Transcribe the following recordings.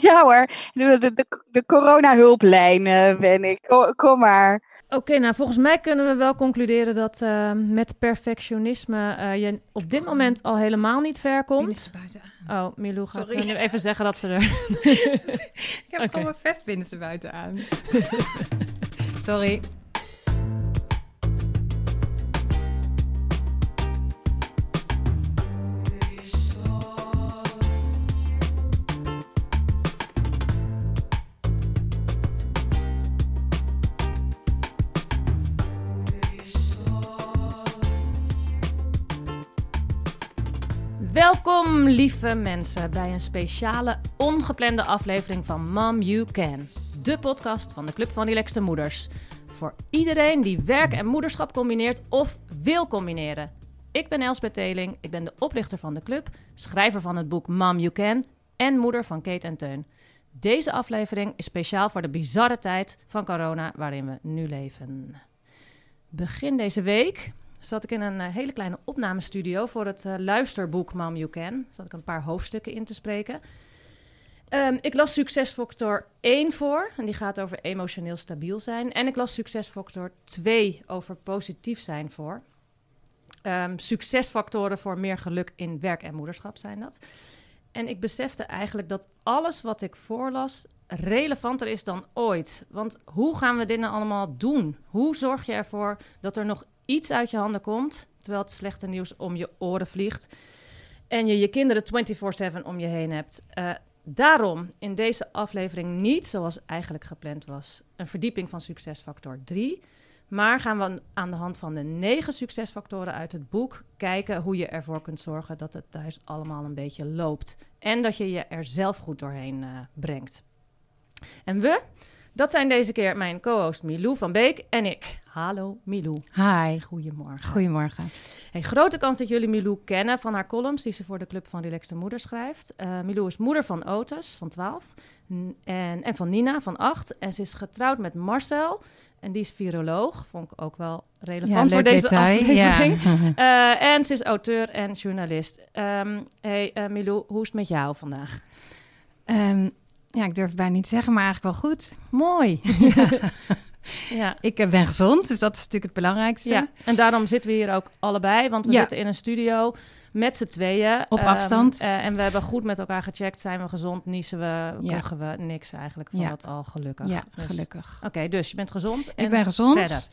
Ja hoor, de, de, de, corona-hulplijn ben ik. Kom, kom maar. Oké, nou volgens mij kunnen we wel concluderen dat uh, met perfectionisme uh, je op dit moment al helemaal niet ver komt. Oh, Milou gaat nu even zeggen dat ze er... ik heb okay. gewoon mijn vest binnenste buiten aan. Sorry. Welkom, lieve mensen, bij een speciale, ongeplande aflevering van Mom You Can. De podcast van de Club van Relaxte Moeders. Voor iedereen die werk en moederschap combineert of wil combineren. Ik ben Elspeth Teling, ik ben de oprichter van de club, schrijver van het boek Mom You Can en moeder van Kate en Teun. Deze aflevering is speciaal voor de bizarre tijd van corona waarin we nu leven. Begin deze week zat ik in een eh, hele kleine opnamestudio voor het uh, luisterboek Mom You Can. Zat ik een paar hoofdstukken in te spreken. Um, ik las Succesfactor 1 voor, en die gaat over emotioneel stabiel zijn. En ik las Succesfactor 2 over positief zijn voor. Um, succesfactoren voor meer geluk in werk en moederschap zijn dat. En ik besefte eigenlijk dat alles wat ik voorlas relevanter is dan ooit. Want hoe gaan we dit nou allemaal doen? Hoe zorg je ervoor dat er nog iets uit je handen komt, terwijl het slechte nieuws om je oren vliegt en je je kinderen 24/7 om je heen hebt. Uh, daarom in deze aflevering niet zoals eigenlijk gepland was, een verdieping van succesfactor 3. Maar gaan we aan de hand van de negen succesfactoren uit het boek kijken hoe je ervoor kunt zorgen dat het thuis allemaal een beetje loopt. En dat je je er zelf goed doorheen uh, brengt. En we, dat zijn deze keer mijn co-host Milou van Beek en ik. Hallo Milou. Hi. Goedemorgen. Goedemorgen. Hey, grote kans dat jullie Milou kennen van haar columns die ze voor de Club van Relaxte Moeder schrijft. Uh, Milou is moeder van Otis van 12 en, en van Nina van 8. En ze is getrouwd met Marcel en die is viroloog. Vond ik ook wel relevant ja, voor deze detail. aflevering. Ja. uh, en ze is auteur en journalist. Um, hey uh, Milou, hoe is het met jou vandaag? Um, ja, ik durf het bijna niet te zeggen, maar eigenlijk wel goed. Mooi. Ja. ja. Ik eh, ben gezond, dus dat is natuurlijk het belangrijkste. Ja, en daarom zitten we hier ook allebei, want we ja. zitten in een studio met z'n tweeën. Op um, afstand. Uh, en we hebben goed met elkaar gecheckt. Zijn we gezond? Niezen we? Krijgen we niks eigenlijk van ja. dat al gelukkig? Ja, dus, gelukkig. Oké, okay, dus je bent gezond. ik ben gezond. Verder.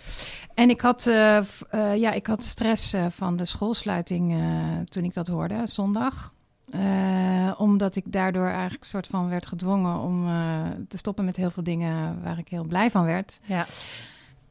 En ik had, uh, uh, ja, ik had stress van de schoolsluiting toen ik dat hoorde, zondag. Uh, omdat ik daardoor eigenlijk een soort van werd gedwongen om uh, te stoppen met heel veel dingen waar ik heel blij van werd. Ja.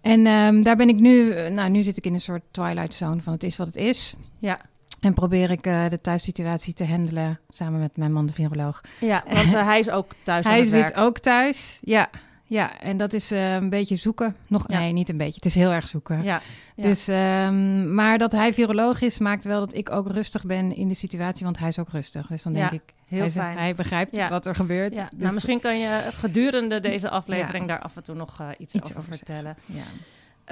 En um, daar ben ik nu, nou nu zit ik in een soort twilight zone van het is wat het is. Ja. En probeer ik uh, de thuissituatie te handelen samen met mijn man, de viroloog. Ja, want hij is ook thuis. hij zit ook thuis, ja. Ja, en dat is uh, een beetje zoeken. Nog, ja. nee, niet een beetje. Het is heel erg zoeken. Ja. ja. Dus, um, maar dat hij viroloog is, maakt wel dat ik ook rustig ben in de situatie, want hij is ook rustig. Dus dan denk ja, ik, heel hij, fijn. hij begrijpt wat er gebeurt. Ja. Dus nou, misschien kan je gedurende deze aflevering daar af en toe nog uh, iets, iets, over, over vertellen. Ja.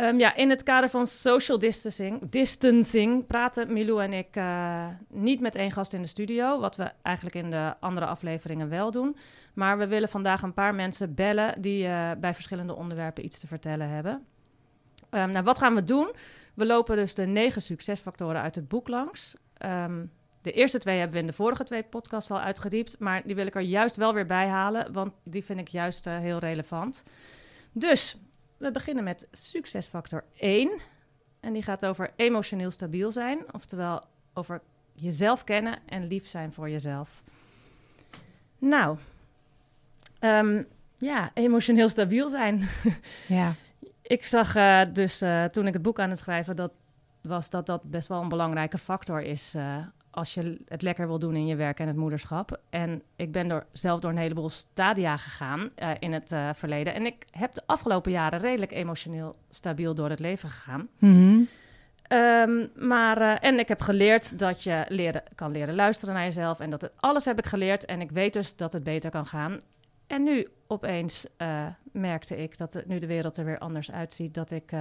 Um, ja, in het kader van social distancing, distancing praten Milou en ik uh, niet met één gast in de studio, wat we eigenlijk in de andere afleveringen wel doen. Maar we willen vandaag een paar mensen bellen die uh, bij verschillende onderwerpen iets te vertellen hebben. Um, nou, wat gaan we doen? We lopen dus de negen succesfactoren uit het boek langs. Um, de eerste twee hebben we in de vorige twee podcasts al uitgediept, maar die wil ik er juist wel weer bij halen, want die vind ik juist uh, heel relevant. Dus we beginnen met succesfactor 1. En die gaat over emotioneel stabiel zijn, oftewel over jezelf kennen en lief zijn voor jezelf. Nou, um, ja, emotioneel stabiel zijn. Ja. ik zag uh, dus uh, toen ik het boek aan het schrijven dat was dat dat best wel een belangrijke factor is uh, als je het lekker wil doen in je werk en het moederschap. En ik ben door, zelf door een heleboel stadia gegaan uh, in het uh, verleden. En ik heb de afgelopen jaren redelijk emotioneel stabiel door het leven gegaan. Mm -hmm. um, maar, uh, en ik heb geleerd dat je leren, kan leren luisteren naar jezelf. En dat het, alles heb ik geleerd. En ik weet dus dat het beter kan gaan. En nu opeens merkte ik dat het, nu de wereld er weer anders uitziet. Dat ik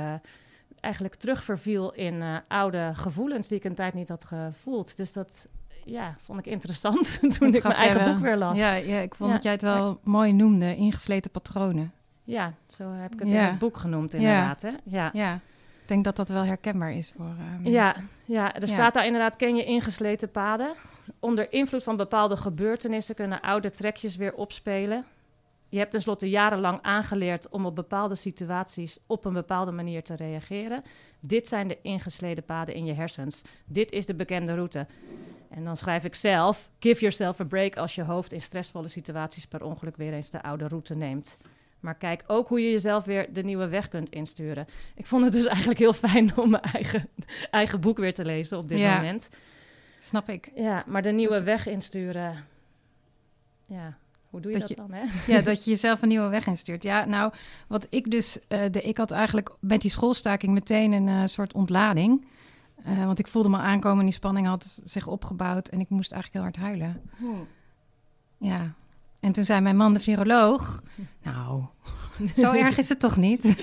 eigenlijk terugverviel in uh, oude gevoelens die ik een tijd niet had gevoeld. Dus dat, ja, vond ik interessant toen ik mijn eigen boek weer las. Ja, ja ik vond dat jij het wel mooi noemde, ingesleten patronen. Ja, zo heb ik het in het boek genoemd inderdaad. Hè? Ja. ja, ik denk dat dat wel herkenbaar is voor uh, mensen. Ja, ja er staat daar inderdaad, ken je ingesleten paden? Onder invloed van bepaalde gebeurtenissen kunnen oude trekjes weer opspelen. Je hebt tenslotte jarenlang aangeleerd om op bepaalde situaties op een bepaalde manier te reageren. Dit zijn de ingesleden paden in je hersens. Dit is de bekende route. En dan schrijf ik zelf: Give yourself a break als je hoofd in stressvolle situaties per ongeluk weer eens de oude route neemt. Maar kijk ook hoe je jezelf weer de nieuwe weg kunt insturen. Ik vond het dus eigenlijk heel fijn om mijn eigen, eigen boek weer te lezen op dit moment. Snap ik. Ja, maar de nieuwe weg insturen. Ja, hoe doe je dat, dan? Hè? Ja, dat je jezelf een nieuwe weg instuurt. Ja, nou, wat ik dus. Uh, de, ik had eigenlijk met die schoolstaking meteen een uh, soort ontlading. Uh, want ik voelde me aankomen, die spanning had zich opgebouwd en ik moest eigenlijk heel hard huilen. Hmm. Ja, en toen zei mijn man, de viroloog, nou, zo erg is het toch niet?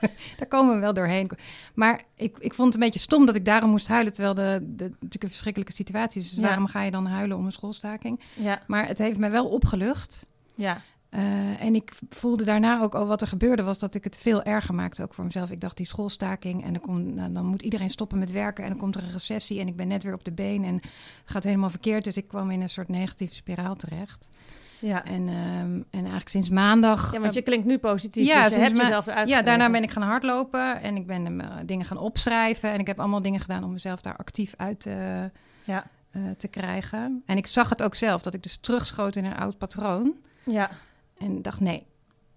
Daar komen we wel doorheen. Maar ik, ik vond het een beetje stom dat ik daarom moest huilen, terwijl de, de natuurlijk een verschrikkelijke situatie is. Dus waarom ga je dan huilen om een schoolstaking? Ja. Maar het heeft mij wel opgelucht. Ja. Uh, en ik voelde daarna ook al wat er gebeurde, was dat ik het veel erger maakte, ook voor mezelf. Ik dacht, die schoolstaking en dan, komt, nou, dan moet iedereen stoppen met werken en dan komt er een recessie en ik ben net weer op de been en het gaat helemaal verkeerd. Dus ik kwam in een soort negatieve spiraal terecht. Ja. En, um, en eigenlijk sinds maandag... Ja, want je klinkt nu positief, ja, dus je hebt jezelf Ja, daarna ben ik gaan hardlopen en ik ben uh, dingen gaan opschrijven. En ik heb allemaal dingen gedaan om mezelf daar actief uit uh, ja. uh, te krijgen. En ik zag het ook zelf, dat ik dus terugschoot in een oud patroon. Ja. En dacht, nee,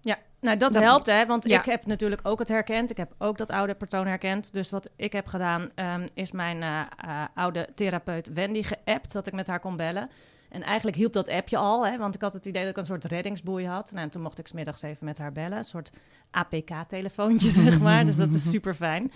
ja, nou dat, helpt hè, want ik heb natuurlijk ook het herkend. Ik heb ook dat oude patroon herkend. Dus wat ik heb gedaan, um, is mijn uh, uh, oude therapeut Wendy geappt, dat ik met haar kon bellen. En eigenlijk hielp dat appje al, hè, want ik had het idee dat ik een soort reddingsboei had. Nou, en toen mocht ik smiddags even met haar bellen, een soort APK-telefoontje, zeg maar. Dus dat is super fijn.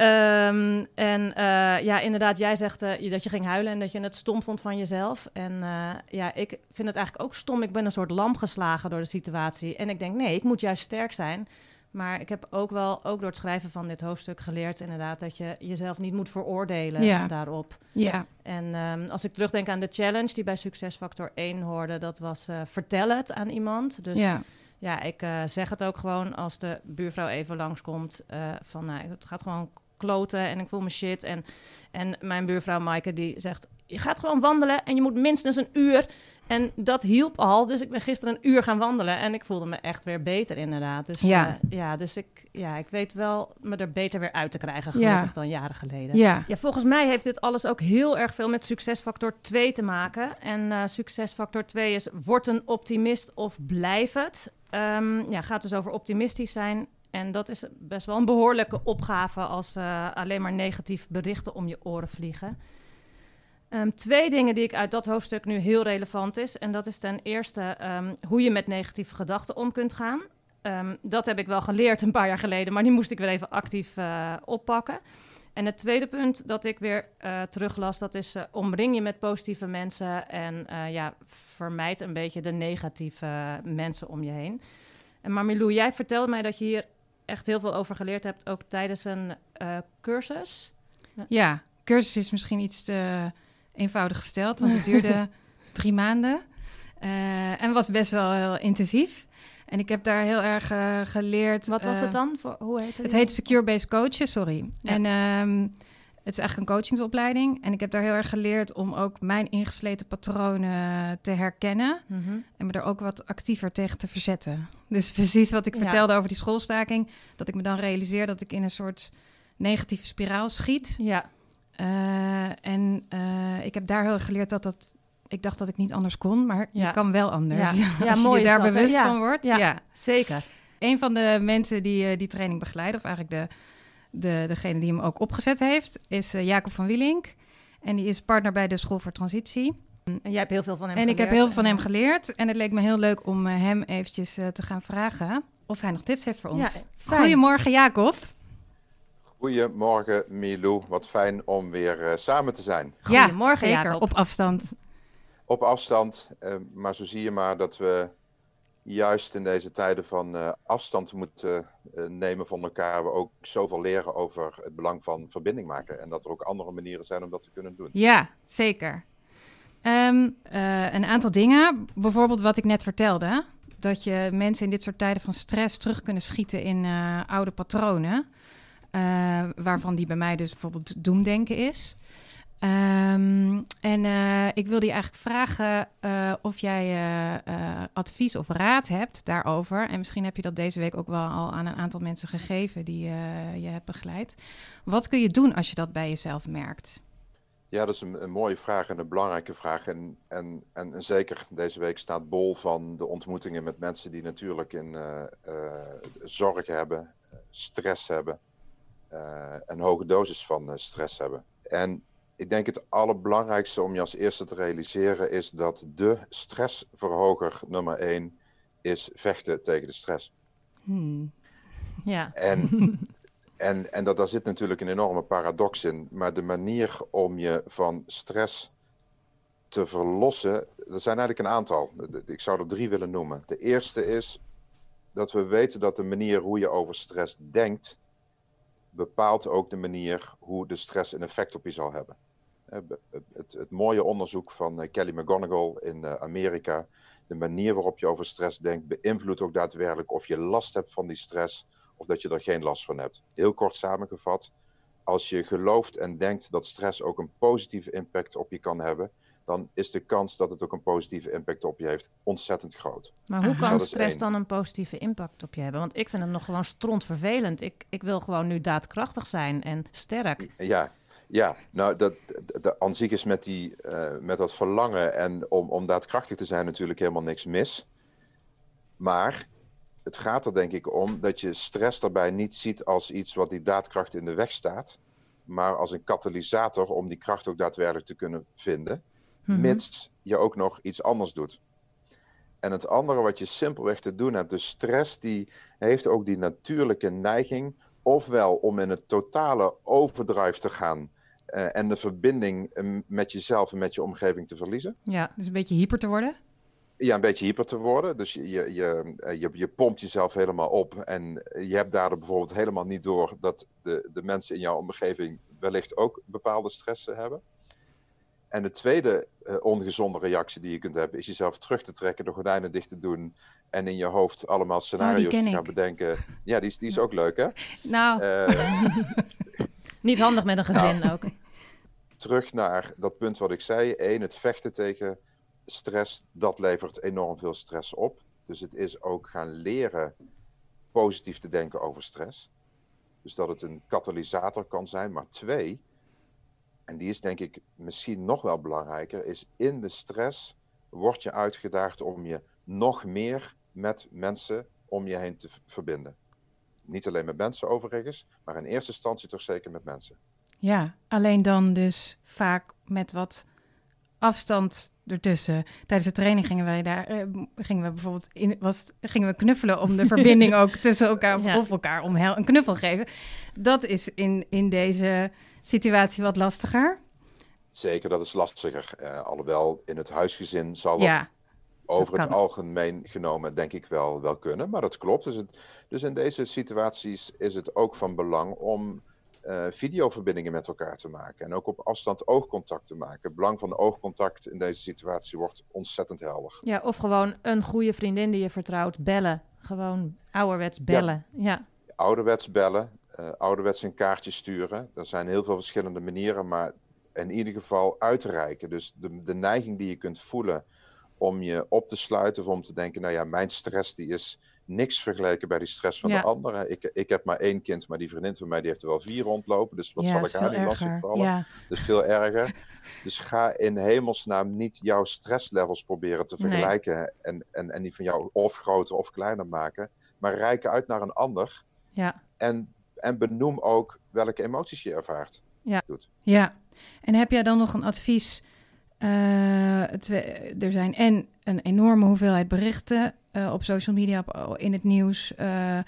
Um, en uh, ja, inderdaad, jij zegt uh, dat je ging huilen en dat je het stom vond van jezelf. En uh, ja, ik vind het eigenlijk ook stom. Ik ben een soort lam geslagen door de situatie. En ik denk, nee, ik moet juist sterk zijn. Maar ik heb ook wel, ook door het schrijven van dit hoofdstuk geleerd, inderdaad, dat je jezelf niet moet veroordelen ja. daarop. Ja. En um, als ik terugdenk aan de challenge die bij Succesfactor 1 hoorde, dat was vertel het aan iemand. Dus ja, ja ik zeg het ook gewoon als de buurvrouw even langskomt, van nou, het gaat gewoon kloten en ik voel me shit. En, en mijn buurvrouw Maaike die zegt, je gaat gewoon wandelen en je moet minstens een uur. En dat hielp al. Dus ik ben gisteren een uur gaan wandelen en ik voelde me echt weer beter inderdaad. Dus ja, uh, ja dus ik, ja, ik weet wel me er beter weer uit te krijgen gelukkig ja. dan jaren geleden. Ja. ja, volgens mij heeft dit alles ook heel erg veel met succesfactor 2 te maken. En uh, succesfactor 2 is word een optimist of blijf het. Um, ja, gaat dus over optimistisch zijn en dat is best wel een behoorlijke opgave als uh, alleen maar negatief berichten om je oren vliegen. Um, twee dingen die ik uit dat hoofdstuk nu heel relevant is. En dat is ten eerste um, hoe je met negatieve gedachten om kunt gaan. Um, dat heb ik wel geleerd een paar jaar geleden, maar die moest ik weer even actief uh, oppakken. En het tweede punt dat ik weer uh, teruglas, dat is uh, omring je met positieve mensen en ja, vermijd een beetje de negatieve mensen om je heen. En Marmilou, jij vertelde mij dat je hier echt heel veel over geleerd hebt, ook tijdens een cursus. Ja. ja, cursus is misschien iets te eenvoudig gesteld, want het duurde drie maanden uh, en was best wel heel intensief. En ik heb daar heel erg uh, geleerd. Wat was het dan? Voor, hoe heet het? Het heet Secure-Based Coachen, sorry. Ja. En um, het is eigenlijk een coachingsopleiding. En ik heb daar heel erg geleerd om ook mijn ingesleten patronen te herkennen. Mm -hmm. En me er ook wat actiever tegen te verzetten. Dus precies wat ik ja. vertelde over die schoolstaking. Dat ik me dan realiseer dat ik in een soort negatieve spiraal schiet. Ja. Uh, en uh, ik heb daar heel erg geleerd dat dat... Ik dacht dat ik niet anders kon, maar ja. je kan wel anders. Ja, ja Als je daar dat, bewust van wordt. Ja, zeker. Een van de mensen die uh, die training begeleiden, of eigenlijk de de, degene die hem ook opgezet heeft, is uh, Jacob van Wielink. En die is partner bij de School voor Transitie. En jij hebt heel veel van hem en geleerd. En ik heb heel veel van hem geleerd. En het leek me heel leuk om uh, hem eventjes te gaan vragen of hij nog tips heeft voor ons. Goedemorgen, Jacob. Goedemorgen, Milou. Wat fijn om weer samen te zijn. Goedemorgen, ja, zeker. Op afstand. Op afstand. maar zo zie je maar dat we juist in deze tijden van uh, afstand moeten uh, nemen van elkaar, we ook zoveel leren over het belang van verbinding maken. En dat er ook andere manieren zijn om dat te kunnen doen. Ja, zeker. Ehm, eh, een aantal dingen. Bijvoorbeeld wat ik net vertelde. Dat je mensen in dit soort tijden van stress terug kunnen schieten in eh, oude patronen. Eh, waarvan die bij mij dus bijvoorbeeld doemdenken is. Ehm, en eh, ik wilde je eigenlijk vragen eh, of jij advies of raad hebt daarover. En misschien heb je dat deze week ook wel al aan een aantal mensen gegeven die je hebt begeleid. Wat kun je doen als je dat bij jezelf merkt? Ja, dat is een, mooie vraag en een belangrijke vraag. En, en, en, en zeker deze week staat bol van de ontmoetingen met mensen die natuurlijk in zorg hebben, stress hebben, een hoge dosis van eh, stress hebben. En ik denk het allerbelangrijkste om je als eerste te realiseren is dat de stressverhoger nummer één is vechten tegen de stress. Hmm. Ja. En, en, en dat, daar zit natuurlijk een enorme paradox in. Maar de manier om je van stress te verlossen, er zijn eigenlijk een aantal. Ik zou er drie willen noemen. De eerste is dat we weten dat de manier hoe je over stress denkt, bepaalt ook de manier hoe de stress een effect op je zal hebben. Eh, Het, het mooie onderzoek van eh, Kelly McGonigal in eh, Amerika, de manier waarop je over stress denkt, beïnvloedt ook daadwerkelijk of je last hebt van die stress of dat je er geen last van hebt. Heel kort samengevat, als je gelooft en denkt dat stress ook een positieve impact op je kan hebben, dan is de kans dat het ook een positieve impact op je heeft ontzettend groot. Maar hoe Aha. kan Dat stress dan een positieve impact op je hebben? Want ik vind het nog gewoon strontvervelend. Ik, ik wil gewoon nu daadkrachtig zijn en sterk. Ja, ja. nou, dat, de, aan zich is met, die, eh, met dat verlangen en om, om daadkrachtig te zijn natuurlijk helemaal niks mis. Maar het gaat er denk ik om dat je stress daarbij niet ziet als iets wat die daadkracht in de weg staat, maar als een katalysator om die kracht ook daadwerkelijk te kunnen vinden, Mhm. mits je ook nog iets anders doet. En het andere wat je simpelweg te doen hebt, dus stress, die heeft ook die natuurlijke neiging, ofwel om in het totale overdrive te gaan eh, en de verbinding eh, met jezelf en met je omgeving te verliezen. Ja, Dus een beetje hyper te worden? Ja, een beetje hyper te worden. Dus je, je, je, eh, je, je pompt jezelf helemaal op. En je hebt daardoor bijvoorbeeld helemaal niet door dat de, de mensen in jouw omgeving wellicht ook bepaalde stressen hebben. En de tweede eh, ongezonde reactie die je kunt hebben, is jezelf terug te trekken, de gordijnen dicht te doen en in je hoofd allemaal scenario's ken te gaan ik. bedenken. Ja, die is, die is ook leuk, hè? Nou, Eh, niet handig met een gezin ook. terug naar dat punt wat ik zei. Eén, het vechten tegen stress, dat levert enorm veel stress op. Dus het is ook gaan leren positief te denken over stress. Dus dat het een katalysator kan zijn. Maar twee, en die is denk ik misschien nog wel belangrijker, is in de stress word je uitgedaagd om je nog meer met mensen om je heen te verbinden. Niet alleen met mensen overigens, maar in eerste instantie toch zeker met mensen. ja, alleen dan dus vaak met wat afstand ertussen. Tijdens de training gingen wij daar, eh, gingen we bijvoorbeeld in, was, gingen we knuffelen om de verbinding ook tussen elkaar, Ja. of elkaar om hel- een knuffel geven. Dat is in, in deze situatie wat lastiger. Zeker, dat is lastiger. Eh, alhoewel in het huisgezin zal dat Ja, over dat het kan. algemeen genomen denk ik wel, wel kunnen. Maar dat klopt. Dus, het, dus in deze situaties is het ook van belang om eh, videoverbindingen met elkaar te maken. En ook op afstand oogcontact te maken. Het belang van oogcontact in deze situatie wordt ontzettend helder. Ja, of gewoon een goede vriendin die je vertrouwt, bellen. Gewoon ouderwets bellen. Ja, Ouderwets bellen, eh, ouderwets een kaartje sturen. Er zijn heel veel verschillende manieren, maar in ieder geval uitreiken. Dus de, de neiging die je kunt voelen om je op te sluiten of om te denken, nou ja, mijn stress die is niks vergeleken bij die stress van Ja. de anderen. Ik, ik heb maar één kind, maar die vriendin van mij die heeft er wel vier rondlopen. Dus wat ja, zal ik haar veel niet lastig vallen? Ja, is veel erger. Dus ga in hemelsnaam niet jouw stresslevels proberen te Nee. vergelijken en, en, en die van jou of groter of kleiner maken. Maar reik uit naar een ander ja, en, en benoem ook welke emoties je ervaart. ja. En heb jij dan nog een advies? Eh, er zijn en een enorme hoeveelheid berichten eh, op social media, op, in het nieuws, eh,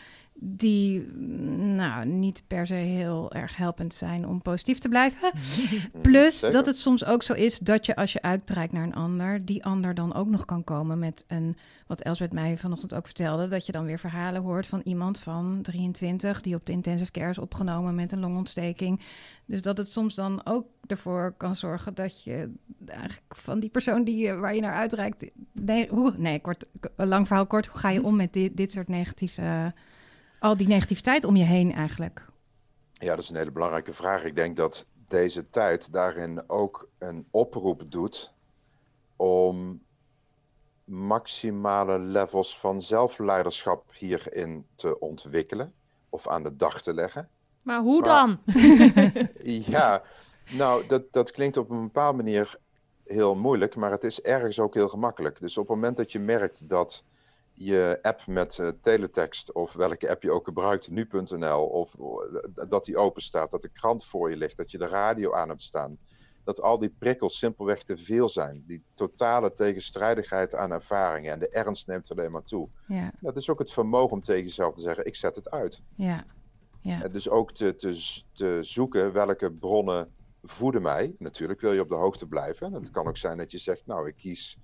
die mm, nou, niet per se heel erg helpend zijn om positief te blijven. Plus Zeker. dat het soms ook zo is dat je als je uitreikt naar een ander, die ander dan ook nog kan komen met een, wat Elsbeth mij vanochtend ook vertelde, dat je dan weer verhalen hoort van iemand van 23 die op de intensive care is opgenomen met een longontsteking. Dus dat het soms dan ook ervoor kan zorgen dat je eigenlijk van die persoon die, je- waar je naar uitreikt, nee, hoe, nee kort, lang verhaal kort, hoe ga je om met dit, dit soort negatieve, al die negativiteit om je heen eigenlijk? Ja, dat is een hele belangrijke vraag. Ik denk dat deze tijd daarin ook een oproep doet om maximale levels van zelfleiderschap hierin te ontwikkelen of aan de dag te leggen. Maar hoe Maar- dan? Ja, nou, dat, dat klinkt op een bepaalde manier heel moeilijk, maar het is ergens ook heel gemakkelijk. Dus op het moment dat je merkt dat je app met eh, teletext of welke app je ook gebruikt, nu.nl, of eh, dat die open staat, dat de krant voor je ligt, dat je de radio aan hebt staan, dat al die prikkels simpelweg te veel zijn. Die totale tegenstrijdigheid aan ervaringen en de ernst neemt alleen maar toe. Ja, Dat is ook het vermogen om tegen jezelf te zeggen, ik zet het uit. ja, ja. Dus ook te, te, te zoeken welke bronnen voeden mij. Natuurlijk wil je op de hoogte blijven. En het kan ook zijn dat je zegt, nou, ik kies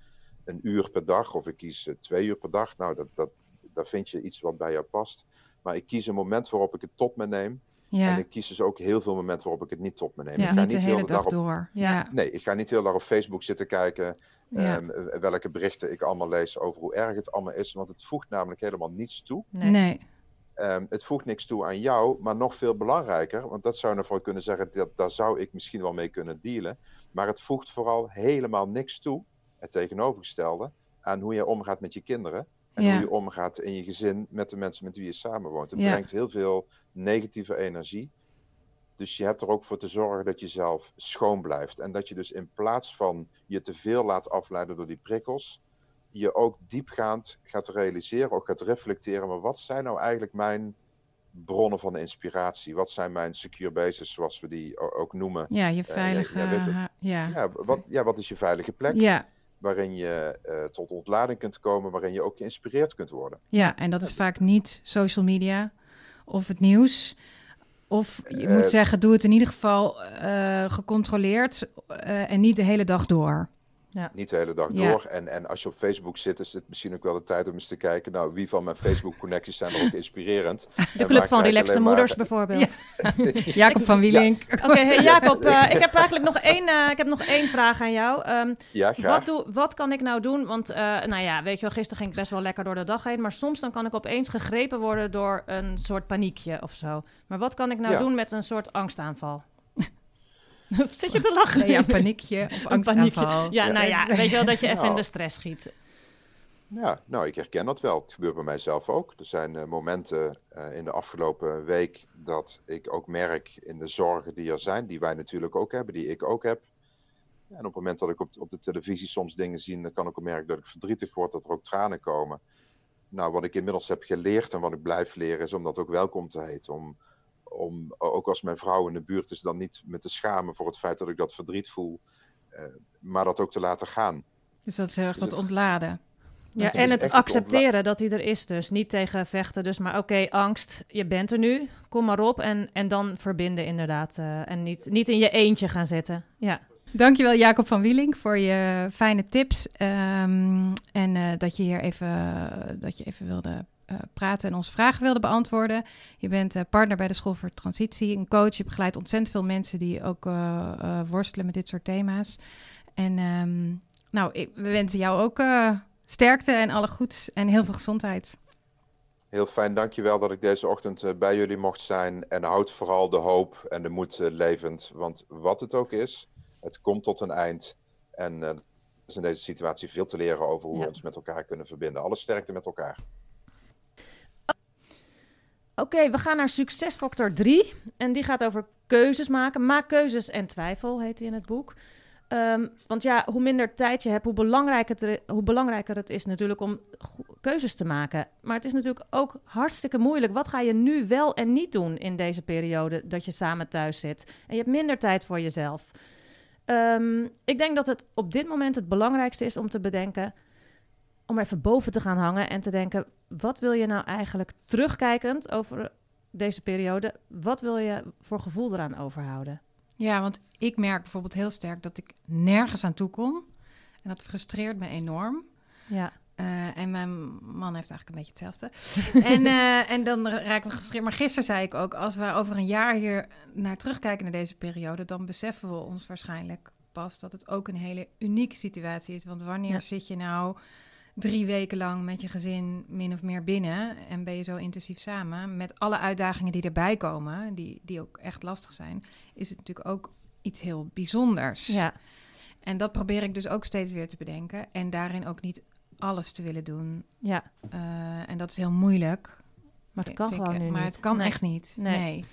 een uur per dag of ik kies eh, twee uur per dag. Nou, dat, dat, daar vind je iets wat bij jou past. Maar ik kies een moment waarop ik het tot me neem. ja. En ik kies dus ook heel veel momenten waarop ik het niet tot me neem. Ja. Ik ga niet de hele dag op, door. Ja. Nee, ik ga niet heel dag op Facebook zitten kijken ehm, eh, welke berichten ik allemaal lees over hoe erg het allemaal is. Want het voegt namelijk helemaal niets toe. Nee. Nee. Ehm, het voegt niks toe aan jou, maar nog veel belangrijker, want dat zou je ervoor kunnen zeggen, dat, daar zou ik misschien wel mee kunnen dealen. Maar het voegt vooral helemaal niks toe, het tegenovergestelde, aan hoe je omgaat met je kinderen. En Ja. hoe je omgaat in je gezin met de mensen met wie je samenwoont. Het Ja. brengt heel veel negatieve energie. Dus je hebt er ook voor te zorgen dat je zelf schoon blijft. En dat je dus in plaats van je te veel laat afleiden door die prikkels, je ook diepgaand gaat realiseren, ook gaat reflecteren. Maar wat zijn nou eigenlijk mijn bronnen van inspiratie? Wat zijn mijn secure bases, zoals we die ook noemen? Ja, je jij- veilige... ha- ja. Ja, wat, ja, wat is je veilige plek? Ja, Waarin je eh, tot ontlading kunt komen, waarin je ook geïnspireerd kunt worden. ja, en dat is vaak niet social media of het nieuws. Of je Eh, moet zeggen, doe het in ieder geval eh, gecontroleerd en niet de hele dag door. Niet de hele dag Ja. door. En, en als je op Facebook zit, is het misschien ook wel de tijd om eens te kijken. Nou, wie van mijn Facebook-connecties zijn er ook inspirerend? De Club van Relaxte Moeders bijvoorbeeld. Jacob van Wielink. Oké, hey, Jacob, eh, ik heb eigenlijk nog één, eh, ik heb nog één vraag aan jou. Ehm, Ja, graag. wat, doe, wat kan ik nou doen? Want, eh, nou ja, weet je wel, gisteren ging ik best wel lekker door de dag heen. Maar soms dan kan ik opeens gegrepen worden door een soort paniekje of zo. Maar wat kan ik nou Ja. doen met een soort angstaanval? Zit je te lachen? Nee, ja, paniekje of Een paniekje. angstaanval. Ja, nou ja, weet je wel dat je even in Nou. de stress schiet. Ja, nou, ik herken dat wel. Het gebeurt bij mijzelf ook. Er zijn eh, momenten eh, in de afgelopen week dat ik ook merk in de zorgen die er zijn, die wij natuurlijk ook hebben, die ik ook heb. En op het moment dat ik op, op de televisie soms dingen zie, dan kan ik ook merken dat ik verdrietig word, dat er ook tranen komen. Nou, wat ik inmiddels heb geleerd en wat ik blijf leren, is om dat ook welkom te heten. Om, om ook als mijn vrouw in de buurt is, dan niet me te schamen voor het feit dat ik dat verdriet voel, eh, maar dat ook te laten gaan. Dus dat is heel erg Dus dat het- ontladen. Ja, en het accepteren dat hij er is dus. Niet tegen vechten, dus maar oké, angst, je bent er nu, kom maar op. En, en dan verbinden inderdaad. eh, en niet, niet in je eentje gaan zitten. Ja. Dankjewel Jacob van Wielink voor je fijne tips. ehm, en eh, dat je hier even, dat je even wilde eh, praten en onze vragen wilde beantwoorden. Je bent eh, partner bij de School voor Transitie, een coach. Je begeleidt ontzettend veel mensen die ook eh, worstelen met dit soort thema's. En ehm, nou, ik, we wensen jou ook sterkte en alle goeds en heel veel gezondheid. Heel fijn, dankjewel dat ik deze ochtend bij jullie mocht zijn. En houd vooral de hoop en de moed levend. Want wat het ook is, het komt tot een eind. En er is in deze situatie veel te leren over hoe Ja. we ons met elkaar kunnen verbinden. Alle sterkte met elkaar. Oké, we gaan naar succesfactor 3. En die gaat over keuzes maken. Maak keuzes en twijfel, heet die in het boek. Ehm, want ja, hoe minder tijd je hebt, hoe belangrijker, het, hoe belangrijker het is natuurlijk om keuzes te maken. Maar het is natuurlijk ook hartstikke moeilijk. Wat ga je nu wel en niet doen in deze periode dat je samen thuis zit? En je hebt minder tijd voor jezelf. Ehm, ik denk dat het op dit moment het belangrijkste is om te bedenken... om even boven te gaan hangen en te denken: wat wil je nou eigenlijk terugkijkend over deze periode? Wat wil je voor gevoel eraan overhouden? Ja, want ik merk bijvoorbeeld heel sterk dat ik nergens aan toe kom. En dat frustreert me enorm. Ja. Uh, en mijn man heeft eigenlijk een beetje hetzelfde. en, uh, en dan raken we gefrustreerd. Maar gisteren zei ik ook, als we over een jaar hier naar terugkijken naar deze periode, dan beseffen we ons waarschijnlijk pas dat het ook een hele unieke situatie is. Want wanneer ja. zit je nou drie weken lang met je gezin min of meer binnen en ben je zo intensief samen met alle uitdagingen die erbij komen, die, die ook echt lastig zijn, is het natuurlijk ook iets heel bijzonders. Ja. En dat probeer ik dus ook steeds weer te bedenken en daarin ook niet alles te willen doen. Ja. Uh, en dat is heel moeilijk. Maar het kan gewoon nu Maar niet. het kan Nee. echt niet. Nee. Nee.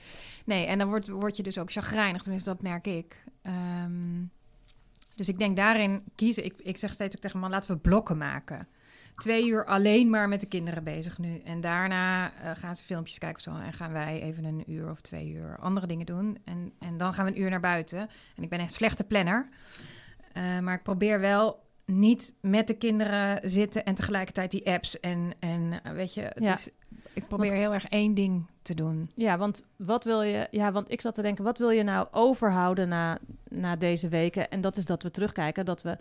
nee. en dan word, word je dus ook chagrijnig. Tenminste, dat merk ik. Ehm, dus ik denk daarin kiezen. Ik, ik zeg steeds ook tegen man, laten we blokken maken. Twee uur alleen maar met de kinderen bezig nu. En daarna eh, gaan ze filmpjes kijken of zo. En gaan wij even een uur of twee uur andere dingen doen. En, en dan gaan we een uur naar buiten. En ik ben echt slechte planner. Eh, maar ik probeer wel niet met de kinderen zitten en tegelijkertijd die apps. En, en eh, weet je, Ja. dus ik probeer heel erg één ding te doen. Ja, want wat wil je? Ja, want ik zat te denken, wat wil je nou overhouden na, na deze weken? En dat is dat we terugkijken, dat we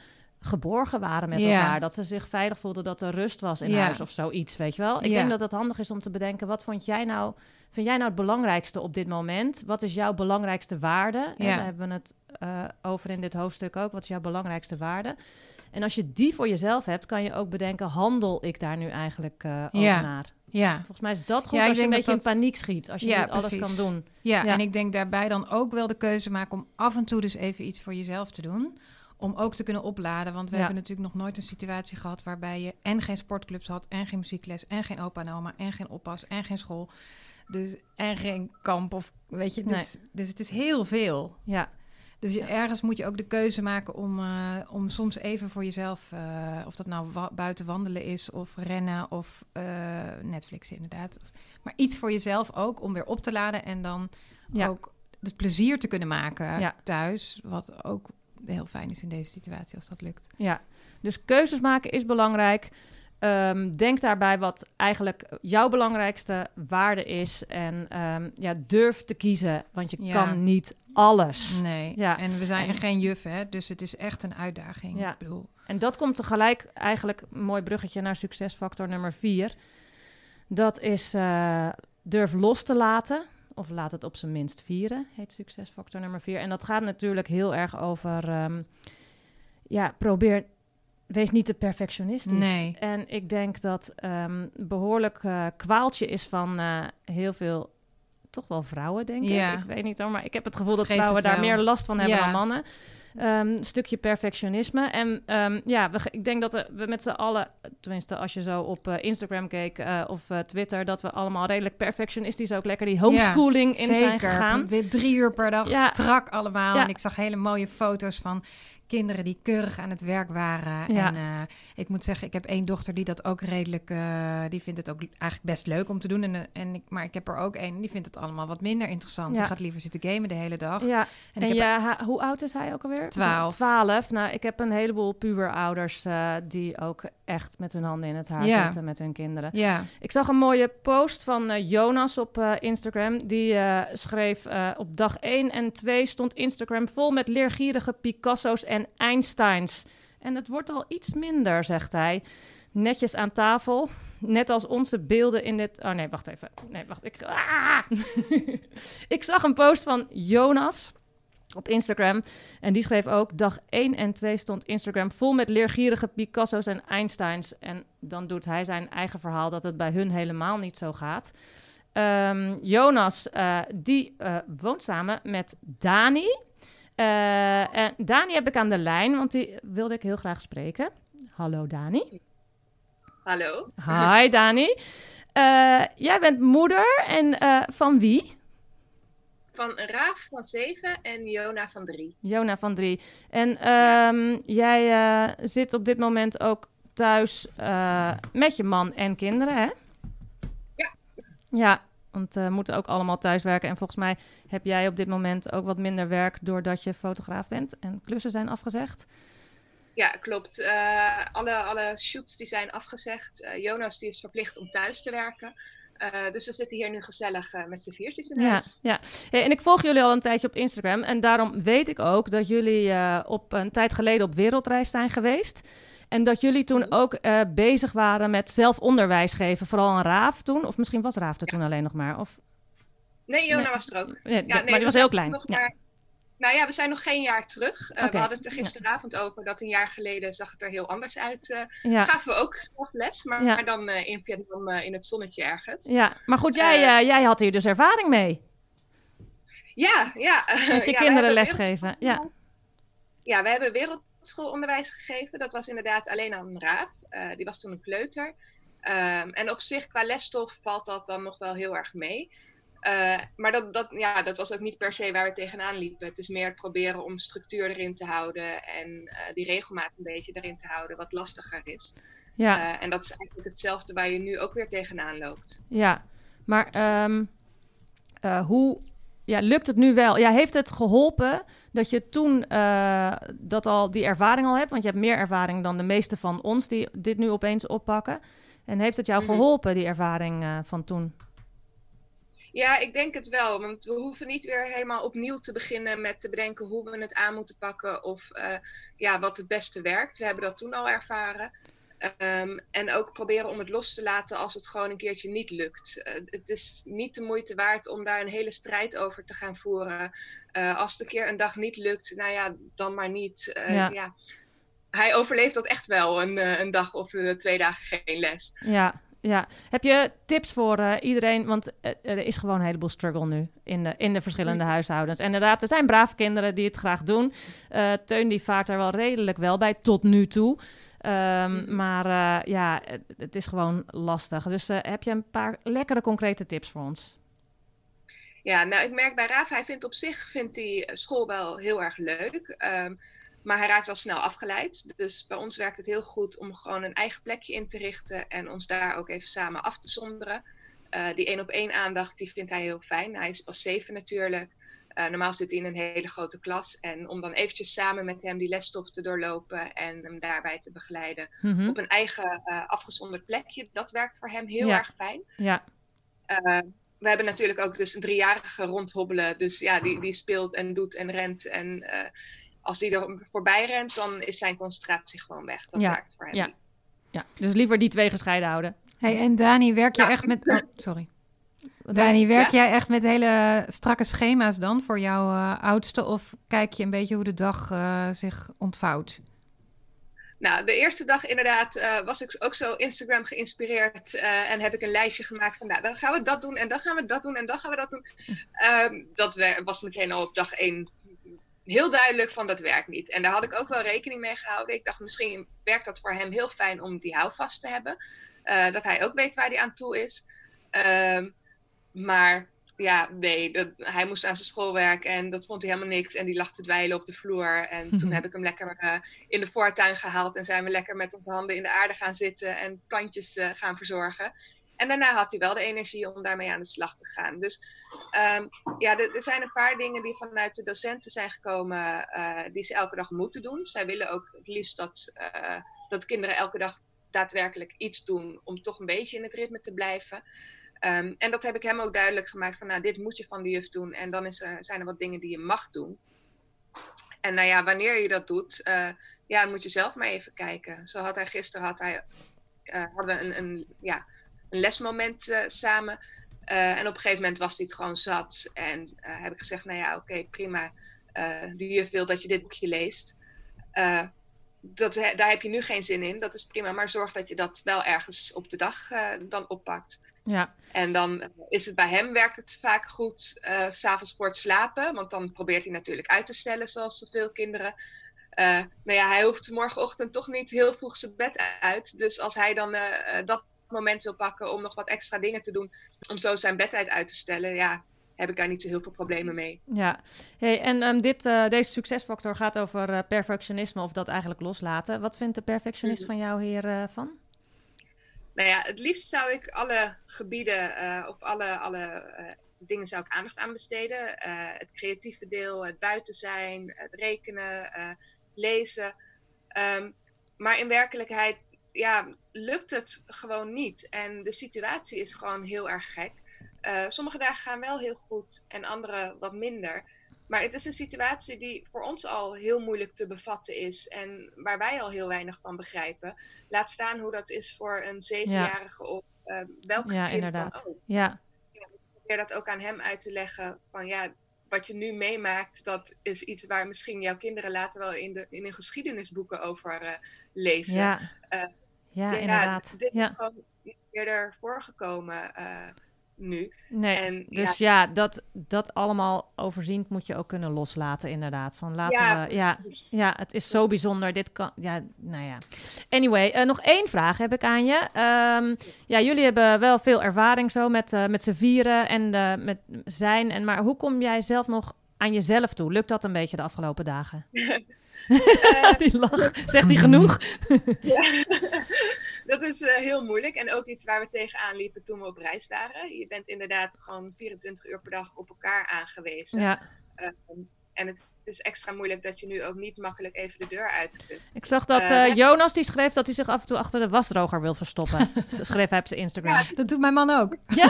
geborgen waren met Ja. elkaar. Dat ze zich veilig voelden, dat er rust was in Ja. huis of zoiets, weet je wel? Ik Ja. denk dat het handig is om te bedenken, wat vond jij nou, vind jij nou het belangrijkste op dit moment? Wat is jouw belangrijkste waarde? En daar hebben we het eh, over in dit hoofdstuk ook. Wat is jouw belangrijkste waarde? En als je die voor jezelf hebt, kan je ook bedenken, handel ik daar nu eigenlijk eh over Ja. naar? Ja, Volgens mij is dat goed Ja, als je een beetje dat in paniek schiet. Als je Ja, niet alles precies. kan doen. ja, Ja. en ik denk daarbij dan ook wel de keuze maken om af en toe dus even iets voor jezelf te doen. Om ook te kunnen opladen. Want we Ja. hebben natuurlijk nog nooit een situatie gehad waarbij je en geen sportclubs had, en geen muziekles, en geen opa en oma, en geen oppas, en geen school. Dus, en geen kamp of weet je. Dus, dus het is heel veel. Ja, Dus je, ergens moet je ook de keuze maken om, eh, om soms even voor jezelf, eh, of dat nou wa- buiten wandelen is, of rennen, of eh, Netflix inderdaad. Maar iets voor jezelf ook, om weer op te laden en dan Ja. ook het plezier te kunnen maken Ja. thuis. Wat ook heel fijn is in deze situatie als dat lukt. ja. Dus keuzes maken is belangrijk. Ehm, denk daarbij wat eigenlijk jouw belangrijkste waarde is. En ehm, ja, durf te kiezen, want je Ja. kan niet alles. Nee, Ja. en we zijn En- geen juf, hè? dus het is echt een uitdaging. Ja. Ik bedoel, En dat komt tegelijk eigenlijk een mooi bruggetje naar succesfactor nummer vier. Dat is eh, durf los te laten. Of laat het op zijn minst vieren, heet succesfactor nummer vier. En dat gaat natuurlijk heel erg over... ehm, ja, probeer... Wees niet te perfectionistisch. Nee. En ik denk dat ehm behoorlijk eh, kwaaltje is van eh, heel veel... Toch wel vrouwen, denk Ja. ik. Ik weet niet hoor, maar ik heb het gevoel dat vrouwen daar meer last van hebben Ja. dan mannen. Een stukje perfectionisme. En ehm, ja, we, ik denk dat we met z'n allen, tenminste als je zo op eh, Instagram keek eh, of eh, Twitter, dat we allemaal redelijk perfectionistisch ook lekker die homeschooling in zijn gegaan. Dit drie uur per dag Ja. strak allemaal. Ja. En ik zag hele mooie foto's van kinderen die keurig aan het werk waren. Ja. En eh, ik moet zeggen, ik heb één dochter die dat ook redelijk... eh, die vindt het ook eigenlijk best leuk om te doen. En, eh, en ik, maar ik heb er ook één die vindt het allemaal wat minder interessant. Ja. Die gaat liever zitten gamen de hele dag. Ja, En, en, ja, hoe oud is hij ook alweer? Twaalf. Twaalf. Nou, ik heb een heleboel puberouders eh die ook echt met hun handen in het haar Ja. zitten met hun kinderen. Ja, Ik zag een mooie post van Jonas op Instagram. Die schreef op dag 1 en 2 stond Instagram vol met leergierige Picasso's en Einsteins. En het wordt al iets minder, zegt hij. Netjes aan tafel. Net als onze beelden in dit... Oh nee, wacht even. Nee, wacht. Ik, Ah! ik zag een post van Jonas op Instagram. En die schreef ook... Dag 1 en 2 stond Instagram vol met leergierige Picasso's en Einsteins. En dan doet hij zijn eigen verhaal dat het bij hun helemaal niet zo gaat. Ehm, Jonas, eh, die eh, woont samen met Dani. Eh, en Dani heb ik aan de lijn, want die wilde ik heel graag spreken. Hallo Dani. Hallo. Hi Dani. Eh, jij bent moeder en eh, van wie? Van Raaf van 7 en Jona van 3. Jona van drie. En ehm, jij zit op dit moment ook thuis met je man en kinderen, hè? Ja. Ja, want we moeten ook allemaal thuiswerken. En volgens mij heb jij op dit moment ook wat minder werk doordat je fotograaf bent en klussen zijn afgezegd. Ja, klopt. Uh, alle, alle shoots die zijn afgezegd. Uh, Jonas die is verplicht om thuis te werken. Uh, dus we zitten hier nu gezellig met z'n viertjes in huis. Ja, ja. en ik volg jullie al een tijdje op Instagram. En daarom weet ik ook dat jullie op een tijd geleden op wereldreis zijn geweest. En dat jullie toen ook bezig waren met zelf onderwijs geven. Vooral aan Raaf toen. Of misschien was Raaf er Ja. toen alleen nog maar. Of, Nee, Jona Nee. was er ook. nee, Ja, maar die was heel klein. nog Ja. maar- nou ja, we zijn nog geen jaar terug. Uh, Oké, We hadden het er gisteravond over dat een jaar geleden zag het er heel anders uit. Uh, Ja. Gaven we ook zelf les, maar, Ja. maar dan uh, in Vietnam in het zonnetje ergens. ja, maar goed, jij, Eh. eh, jij had hier dus ervaring mee. Ja, ja. Met je ja, kinderen lesgeven. Ja. Ja, we hebben wereldschoolonderwijs gegeven. Dat was inderdaad alleen aan Raaf. Uh, die was toen een kleuter. Um, en op zich, qua lesstof, valt dat dan nog wel heel erg mee. Uh, maar dat, dat, ja, dat was ook niet per se waar we tegenaan liepen. Het is meer het proberen om structuur erin te houden en uh, die regelmaat een beetje erin te houden, wat lastiger is. Ja. En dat is eigenlijk hetzelfde waar je nu ook weer tegenaan loopt. Ja, maar um, hoe ja, lukt het nu wel? Ja, heeft het geholpen dat je toen uh, dat al die ervaring al hebt? Want je hebt meer ervaring dan de meeste van ons die dit nu opeens oppakken. En heeft het jou Mhm. geholpen, die ervaring uh, van toen? Ja, ik denk het wel. Want we hoeven niet weer helemaal opnieuw te beginnen met te bedenken hoe we het aan moeten pakken of uh, ja, wat het beste werkt. We hebben dat toen al ervaren. Um, en ook proberen om het los te laten als het gewoon een keertje niet lukt. Uh, het is niet de moeite waard om daar een hele strijd over te gaan voeren. Uh, als het een keer een dag niet lukt, nou ja, dan maar niet. Ja. ja. Hij overleeft dat echt wel, een, een dag of twee dagen geen les. Ja, ja. Heb je tips voor uh, iedereen? Want uh, er is gewoon een heleboel struggle nu in de, in de verschillende huishoudens. En inderdaad, er zijn brave kinderen die het graag doen. Uh, Teun die vaart er wel redelijk wel bij tot nu toe. Um, mm. Maar uh, ja, het, het, is gewoon lastig. Dus uh, heb je een paar lekkere concrete tips voor ons? Ja, nou ik merk bij Raaf, hij vindt op zich vindt hij school wel heel erg leuk. Um, maar hij raakt wel snel afgeleid. Dus bij ons werkt het heel goed om gewoon een eigen plekje in te richten en ons daar ook even samen af te zonderen. Uh, die één op één aandacht, die vindt hij heel fijn. Hij is pas zeven natuurlijk. Uh, normaal zit hij in een hele grote klas. En om dan eventjes samen met hem die lesstof te doorlopen en hem daarbij te begeleiden Mhm. op een eigen uh, afgezonderd plekje, dat werkt voor hem heel ja. erg fijn. Ja. Uh, we hebben natuurlijk ook dus een driejarige rondhobbelen. Dus ja, die, die speelt en doet en rent. En uh, als die er voorbij rent, dan is zijn concentratie gewoon weg. Dat ja. werkt voor hem ja. Ja, dus liever die twee gescheiden houden. Hey, en Dani, werk je Ja. echt met... Oh, sorry. Dani, werk jij echt met hele strakke schema's dan voor jouw uh, oudste? Of kijk je een beetje hoe de dag uh, zich ontvouwt? Nou, de eerste dag inderdaad uh, was ik ook zo Instagram geïnspireerd uh, en heb ik een lijstje gemaakt van, nou, dan gaan we dat doen en dan gaan we dat doen en dan gaan we dat doen. Um, dat was meteen al op dag één heel duidelijk van dat werkt niet. En daar had ik ook wel rekening mee gehouden. Ik dacht, misschien werkt dat voor hem heel fijn om die houvast te hebben. Uh, dat hij ook weet waar hij aan toe is. Um, maar ja, nee, dat, hij moest aan zijn schoolwerk en dat vond hij helemaal niks. En die lag te dweilen op de vloer. En toen heb ik hem lekker uh, in de voortuin gehaald en zijn we lekker met onze handen in de aarde gaan zitten en plantjes uh, gaan verzorgen. En daarna had hij wel de energie om daarmee aan de slag te gaan. Dus um, ja, er, er, zijn een paar dingen die vanuit de docenten zijn gekomen uh, die ze elke dag moeten doen. Zij willen ook het liefst dat, dat kinderen elke dag daadwerkelijk iets doen om toch een beetje in het ritme te blijven. Um, en dat heb ik hem ook duidelijk gemaakt van, nou, dit moet je van de juf doen. En dan is er, zijn er wat dingen die je mag doen. En nou ja, wanneer je dat doet, uh, ja, moet je zelf maar even kijken. Zo had hij gisteren, had hij, uh, hadden een, een, ja, een lesmoment uh, samen. En op een gegeven moment was hij het gewoon zat. En heb ik gezegd, nou ja, oké, prima. die juf wil dat je dit boekje leest. dat, daar heb je nu geen zin in, dat is prima. Maar zorg dat je dat wel ergens op de dag dan oppakt. Ja. En dan is het bij hem, werkt het vaak goed uh, s'avonds voor het slapen. Want dan probeert hij natuurlijk uit te stellen, zoals zoveel kinderen. Uh, maar ja, hij hoeft morgenochtend toch niet heel vroeg zijn bed uit. Dus als hij dan uh, dat moment wil pakken om nog wat extra dingen te doen... om zo zijn bedtijd uit te stellen, ja, heb ik daar niet zo heel veel problemen mee. Ja, hey, en um, dit, uh, deze succesfactor gaat over uh, perfectionisme of dat eigenlijk loslaten. Wat vindt de perfectionist mm -hmm. van jou hier uh, van? Nou ja, het liefst zou ik alle gebieden uh, of alle, alle uh, dingen zou ik aandacht aan besteden. Uh, het creatieve deel, het buiten zijn, het rekenen, lezen. Ehm, maar in werkelijkheid ja, lukt het gewoon niet. En de situatie is gewoon heel erg gek. Sommige dagen gaan wel heel goed en andere wat minder. Maar het is een situatie die voor ons al heel moeilijk te bevatten is en waar wij al heel weinig van begrijpen. Laat staan hoe dat is voor een zevenjarige of uh, welke ja, kind inderdaad. dan ook. Ja. Ja, ik probeer dat ook aan hem uit te leggen van ja, wat je nu meemaakt, dat is iets waar misschien jouw kinderen later wel in, de, in hun geschiedenisboeken over uh, lezen. Ja, Uh, ja, inderdaad. Dit Ja. is gewoon eerder voorgekomen uh, nu. Nee, En dus ja, dat, dat allemaal overziend moet je ook kunnen loslaten, inderdaad. Van laten ja, we, ja, precies. ja, het is zo bijzonder. Dit kan, ja, nou ja. Anyway, eh, nog één vraag heb ik aan je. Ehm, ja, jullie hebben wel veel ervaring zo met, eh, met z'n vieren en eh, met zijn. En, maar hoe kom jij zelf nog aan jezelf toe? Lukt dat een beetje de afgelopen dagen? Eh, die lach, zegt hij genoeg? Ja, dat is eh, heel moeilijk. En ook iets waar we tegenaan liepen toen we op reis waren. Je bent inderdaad gewoon 24 uur per dag op elkaar aangewezen. Ja, Ehm, en het is extra moeilijk dat je nu ook niet makkelijk even de deur uit kunt. ik zag dat Eh, Jonas die schreef dat hij zich af en toe achter de wasdroger wil verstoppen. schreef hij op zijn Instagram. Ja, Dat doet mijn man ook. Ja,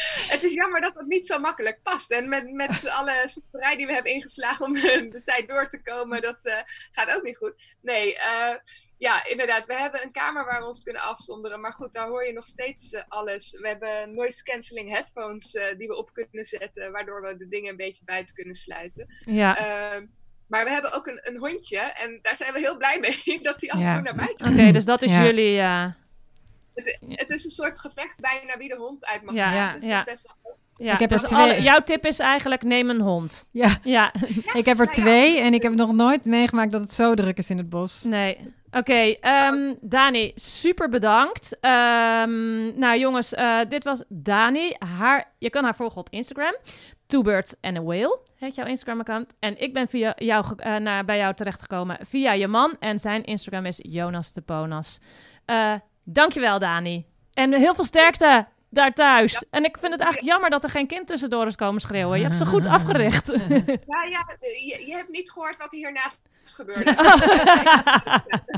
het is jammer dat het niet zo makkelijk past. En met, met alle soeperij die we hebben ingeslagen om de, de tijd door te komen, dat eh, gaat ook niet goed. Nee, eh, ja, inderdaad. We hebben een kamer waar we ons kunnen afzonderen. Maar goed, daar hoor je nog steeds eh, alles. We hebben noise cancelling headphones eh, die we op kunnen zetten, waardoor we de dingen een beetje buiten kunnen sluiten. ja. Ehm, maar we hebben ook een, een hondje en daar zijn we heel blij mee dat hij af en Ja. toe naar buiten Oké, dus dat is Ja. jullie... eh, Het, het is een soort gevecht bijna wie de hond uit mag Ja, laten. ja, Dus ja. dat is best wel ja, Ik heb er dus twee. alle- jouw tip is eigenlijk neem een hond. Ja, Ja, ik heb er nou ja. twee en ik heb nog nooit meegemaakt dat het zo druk is in het bos. nee. Oké, ehm, Dani, super bedankt. Ehm, nou jongens, eh, dit was Dani. Haar, je kan haar volgen op Instagram. Two Birds and a Whale heet jouw Instagram-account. En ik ben via jou, eh, naar, bij jou terechtgekomen via je man. En zijn Instagram is Jonas de Ponas. Eh, dankjewel, Dani. En heel veel sterkte daar thuis. En ik vind het eigenlijk jammer dat er geen kind tussendoor is komen schreeuwen. Je hebt ze goed afgericht. Ja, ja je, je hebt niet gehoord wat er hiernaast gebeurde.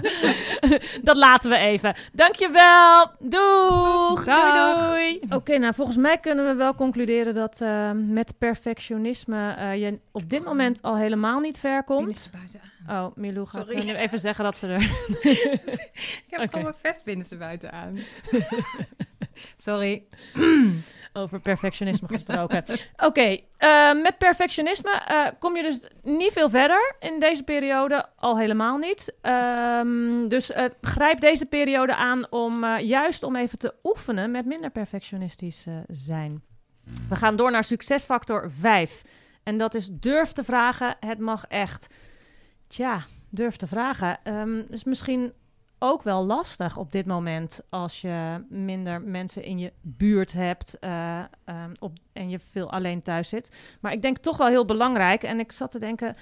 Dat laten we even. Dankjewel. Doeg. Dag. Doei, doei. Oké, nou volgens mij kunnen we wel concluderen dat eh, met perfectionisme eh, je op dit moment al helemaal niet ver Binnen komt. ze buiten aan. Oh, Milou gaat Sorry. eh, nu even zeggen dat ze er... Ik heb Oké. gewoon mijn vest binnen ze buiten aan. Sorry. Over perfectionisme gesproken. Oké, eh, met perfectionisme eh, kom je dus niet veel verder in deze periode, al helemaal niet. Ehm, dus eh, grijp deze periode aan om juist om even te oefenen met minder perfectionistisch zijn. We gaan door naar succesfactor 5. En dat is durf te vragen, het mag echt. Tja, durf te vragen. Ehm is misschien ook wel lastig op dit moment als je minder mensen in je buurt hebt eh, ehm, op, en je veel alleen thuis zit. Maar ik denk toch wel heel belangrijk. En ik zat te denken,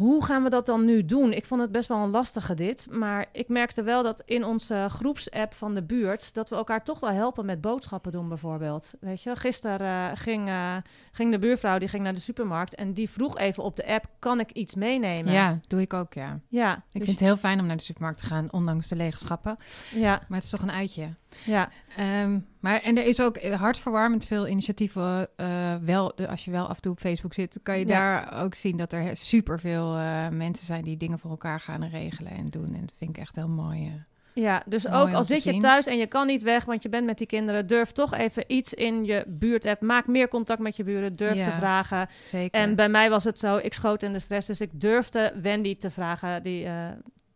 hoe gaan we dat dan nu doen? Ik vond het best wel een lastige dit. Maar ik merkte wel dat in onze groepsapp van de buurt... dat we elkaar toch wel helpen met boodschappen doen bijvoorbeeld. Weet je, gisteren eh, ging, eh, ging de buurvrouw die ging naar de supermarkt... en die vroeg even op de app, kan ik iets meenemen? Ja, doe ik ook, ja. ja, Ik dus- vind het heel fijn om naar de supermarkt te gaan, ondanks de lege schappen. ja, Maar het is toch een uitje. Ja, Ehm, maar en er is ook hartverwarmend veel initiatieven. eh, wel, als je wel af en toe op Facebook zit, kan je Ja. daar ook zien dat er superveel eh mensen zijn die dingen voor elkaar gaan regelen en doen. En dat vind ik echt heel mooi. eh. Ja, dus Mooi ook al zit je zien. thuis en je kan niet weg, want je bent met die kinderen, durf toch even iets in je buurt app. Maak meer contact met je buren, durf Ja. te vragen. Zeker. En bij mij was het zo, ik schoot in de stress, dus ik durfde Wendy te vragen, die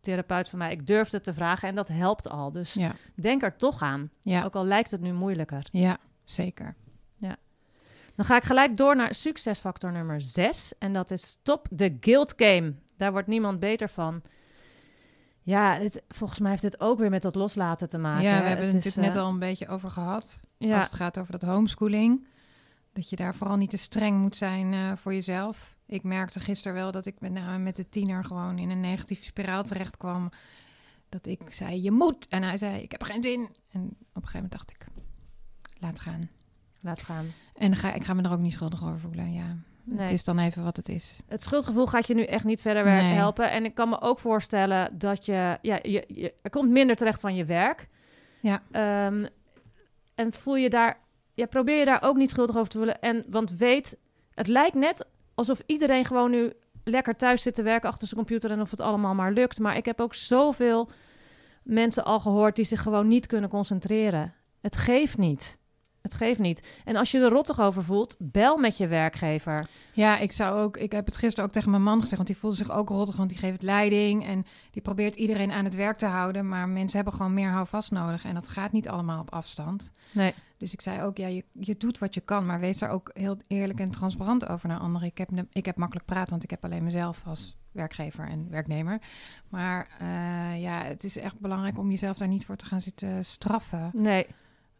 therapeut van mij, ik durfde te vragen en dat helpt al. Dus ja, denk er toch aan, ja, ook al lijkt het nu moeilijker. ja, zeker. Dan ga ik gelijk door naar succesfactor nummer 6 en dat is stop de guilt game. Daar wordt niemand beter van. Ja, het, volgens mij heeft dit ook weer met dat loslaten te maken. ja, we hebben het natuurlijk net eh, al een beetje over gehad. Ja, Als het gaat over dat homeschooling. Dat je daar vooral niet te streng moet zijn eh, voor jezelf. Ik merkte gisteren wel dat ik met name met de tiener gewoon in een negatieve spiraal terecht kwam. Dat ik zei, je moet. En hij zei, ik heb er geen zin. En op een gegeven moment dacht ik, laat gaan. laat gaan. En ga, ik ga me er ook niet schuldig over voelen, ja. Nee. Het is dan even wat het is. Het schuldgevoel gaat je nu echt niet verder Nee. helpen. En ik kan me ook voorstellen dat je, ja, je, je er komt minder terecht van je werk. Ja. Ehm, en voel je daar, ja, probeer je daar ook niet schuldig over te voelen. En want weet, het lijkt net alsof iedereen gewoon nu lekker thuis zit te werken achter zijn computer en of het allemaal maar lukt. Maar ik heb ook zoveel mensen al gehoord die zich gewoon niet kunnen concentreren. Het geeft niet. Het geeft niet. En als je er rottig over voelt, bel met je werkgever. Ja, ik zou ook. Ik heb het gisteren ook tegen mijn man gezegd, want die voelde zich ook rottig, want die geeft leiding en die probeert iedereen aan het werk te houden. Maar mensen hebben gewoon meer houvast nodig en dat gaat niet allemaal op afstand. Nee. Dus ik zei ook, ja, je, je doet wat je kan, maar wees daar ook heel eerlijk en transparant over naar anderen. Ik heb, ik heb makkelijk praten, want ik heb alleen mezelf als werkgever en werknemer. Maar eh, ja, het is echt belangrijk om jezelf daar niet voor te gaan zitten straffen. Nee.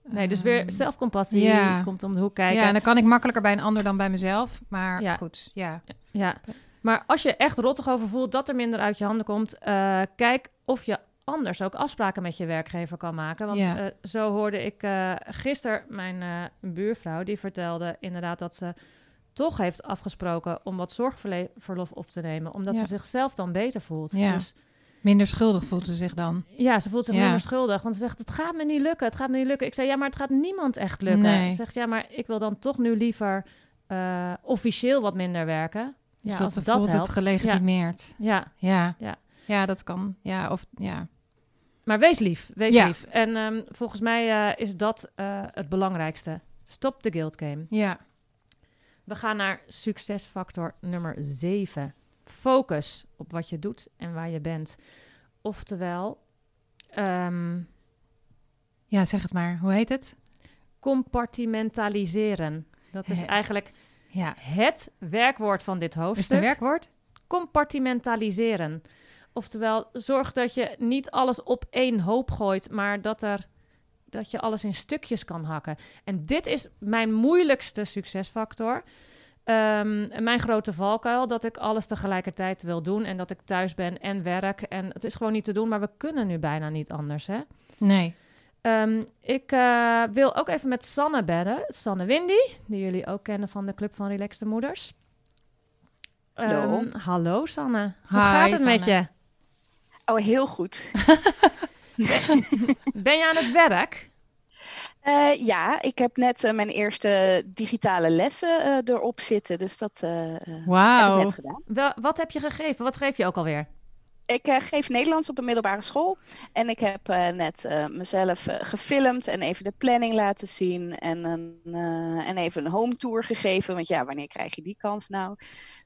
Nee, dus weer Ehm, zelfcompassie ja. komt om de hoek kijken. Ja, en dan kan ik makkelijker bij een ander dan bij mezelf. Maar Ja. goed, ja. Ja, maar als je echt rottig over voelt dat er minder uit je handen komt, eh, kijk of je anders ook afspraken met je werkgever kan maken. Want Ja. eh, zo hoorde ik eh gisteren mijn eh, buurvrouw, die vertelde inderdaad dat ze toch heeft afgesproken om wat zorgverlof op te nemen, omdat Ja. ze zichzelf dan beter voelt. Ja. Dus Minder schuldig voelt ze zich dan. ja, ze voelt zich minder schuldig, want ze zegt het gaat me niet lukken, het gaat me niet lukken. Ik zei ja, maar het gaat niemand echt lukken. Nee. Ze zegt ja, maar ik wil dan toch nu liever officieel wat minder werken. Dus ja, dat, als voelt het helpt. gelegitimeerd. Ja, Ja. Ja. ja. dat kan. Ja, of ja. Maar wees lief, wees Ja. lief. En ehm, volgens mij eh, is dat eh, het belangrijkste. Stop de guilt game. Ja. We gaan naar succesfactor nummer 7. Focus op wat je doet en waar je bent. Oftewel, ehm, Ja, zeg het maar. Hoe heet het? compartimentaliseren. Dat is eigenlijk Ja. het werkwoord van dit Is het hoofdstuk. een werkwoord? compartimentaliseren. Oftewel, zorg dat je niet alles op één hoop gooit, maar dat, er, dat je alles in stukjes kan hakken. En dit is mijn moeilijkste succesfactor. Ehm, mijn grote valkuil, dat ik alles tegelijkertijd wil doen en dat ik thuis ben en werk. En het is gewoon niet te doen, maar we kunnen nu bijna niet anders, hè? Nee. Ehm, ik eh, wil ook even met Sanne bedden. Sanne Windy, die jullie ook kennen van de Club van Relaxte Moeders. Hallo. Ehm, hallo Sanne. Hoe Hi, gaat het met je? Oh, heel goed. Ben je aan het werk? Eh, ja, ik heb net eh, mijn eerste digitale lessen eh, erop zitten. Dus dat eh, heb ik net gedaan. Wel, wat heb je gegeven? Wat geef je ook alweer? Ik eh, geef Nederlands op een middelbare school. En ik heb eh, net eh, mezelf gefilmd en even de planning laten zien. En, een, eh, en even een home tour gegeven. Want ja, wanneer krijg je die kans nou?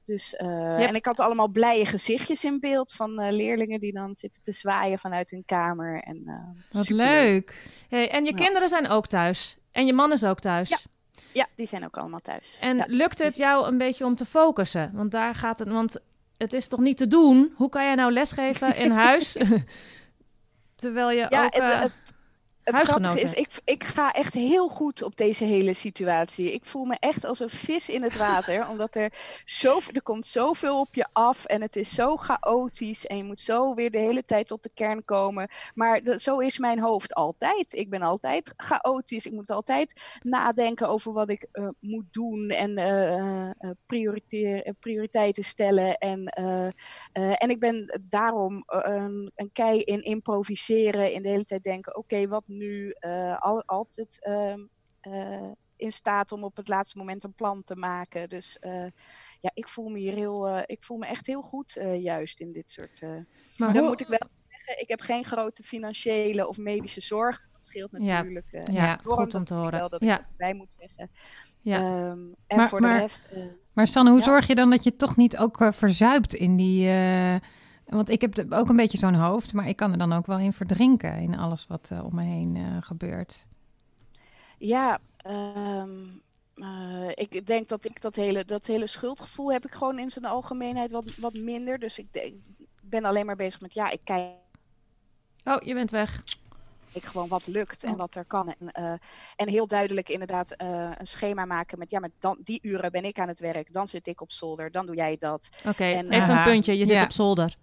Dus, eh, En ik had allemaal blije gezichtjes in beeld van eh, leerlingen die dan zitten te zwaaien vanuit hun kamer. En, eh, Wat leuk. Hey, en je Ja. kinderen zijn ook thuis. En je man is ook thuis. Ja. Ja, die zijn ook allemaal thuis. En Ja. lukt het jou een beetje om te focussen? Want daar gaat het. Want het is toch niet te doen? Hoe kan jij nou lesgeven in huis? Terwijl je Ja, ook. het, eh, het, het huisgenoten grappige is, ik, ik ga echt heel goed op deze hele situatie. Ik voel me echt als een vis in het water, omdat er, zo, er komt zoveel op je af en het is zo chaotisch en je moet zo weer de hele tijd tot de kern komen. Maar zo is mijn hoofd altijd. Ik ben altijd chaotisch. Ik moet altijd nadenken over wat ik eh, moet doen en prioriteer- eh, prioriteiten stellen. En, en ik ben daarom een, een kei in improviseren, in de hele tijd denken, oké, wat nu? Eh, al, altijd ehm, eh, in staat om op het laatste moment een plan te maken. Dus eh, ja, ik voel me hier heel, eh, ik voel me echt heel goed eh, juist in dit soort. eh, maar dan hoe- moet ik wel zeggen, ik heb geen grote financiële of medische zorg. Dat scheelt natuurlijk. eh, ja, Ja, goed om te horen. Wel dat ja, ik dat erbij moet zeggen. Ja. Ehm, en Maar- voor maar- de rest. eh, Maar Sanne, hoe Ja. zorg je dan dat je toch niet ook eh, verzuipt in die... want ik heb de- ook een beetje zo'n hoofd, maar ik kan er dan ook wel in verdrinken in alles wat eh, om me heen eh, gebeurt. Ja, ehm, eh, ik denk dat ik dat hele, dat hele schuldgevoel heb ik gewoon in zijn algemeenheid wat, wat minder. Dus ik, denk- ik ben alleen maar bezig met, ja, ik kijk Oh, je bent weg. gewoon wat lukt en Oh. wat er kan. En, eh, en heel duidelijk inderdaad eh, een schema maken met, ja, maar dan, die uren ben ik aan het werk, dan zit ik op zolder, dan doe jij dat. Oké, En, even een puntje. Je zit ja. op zolder.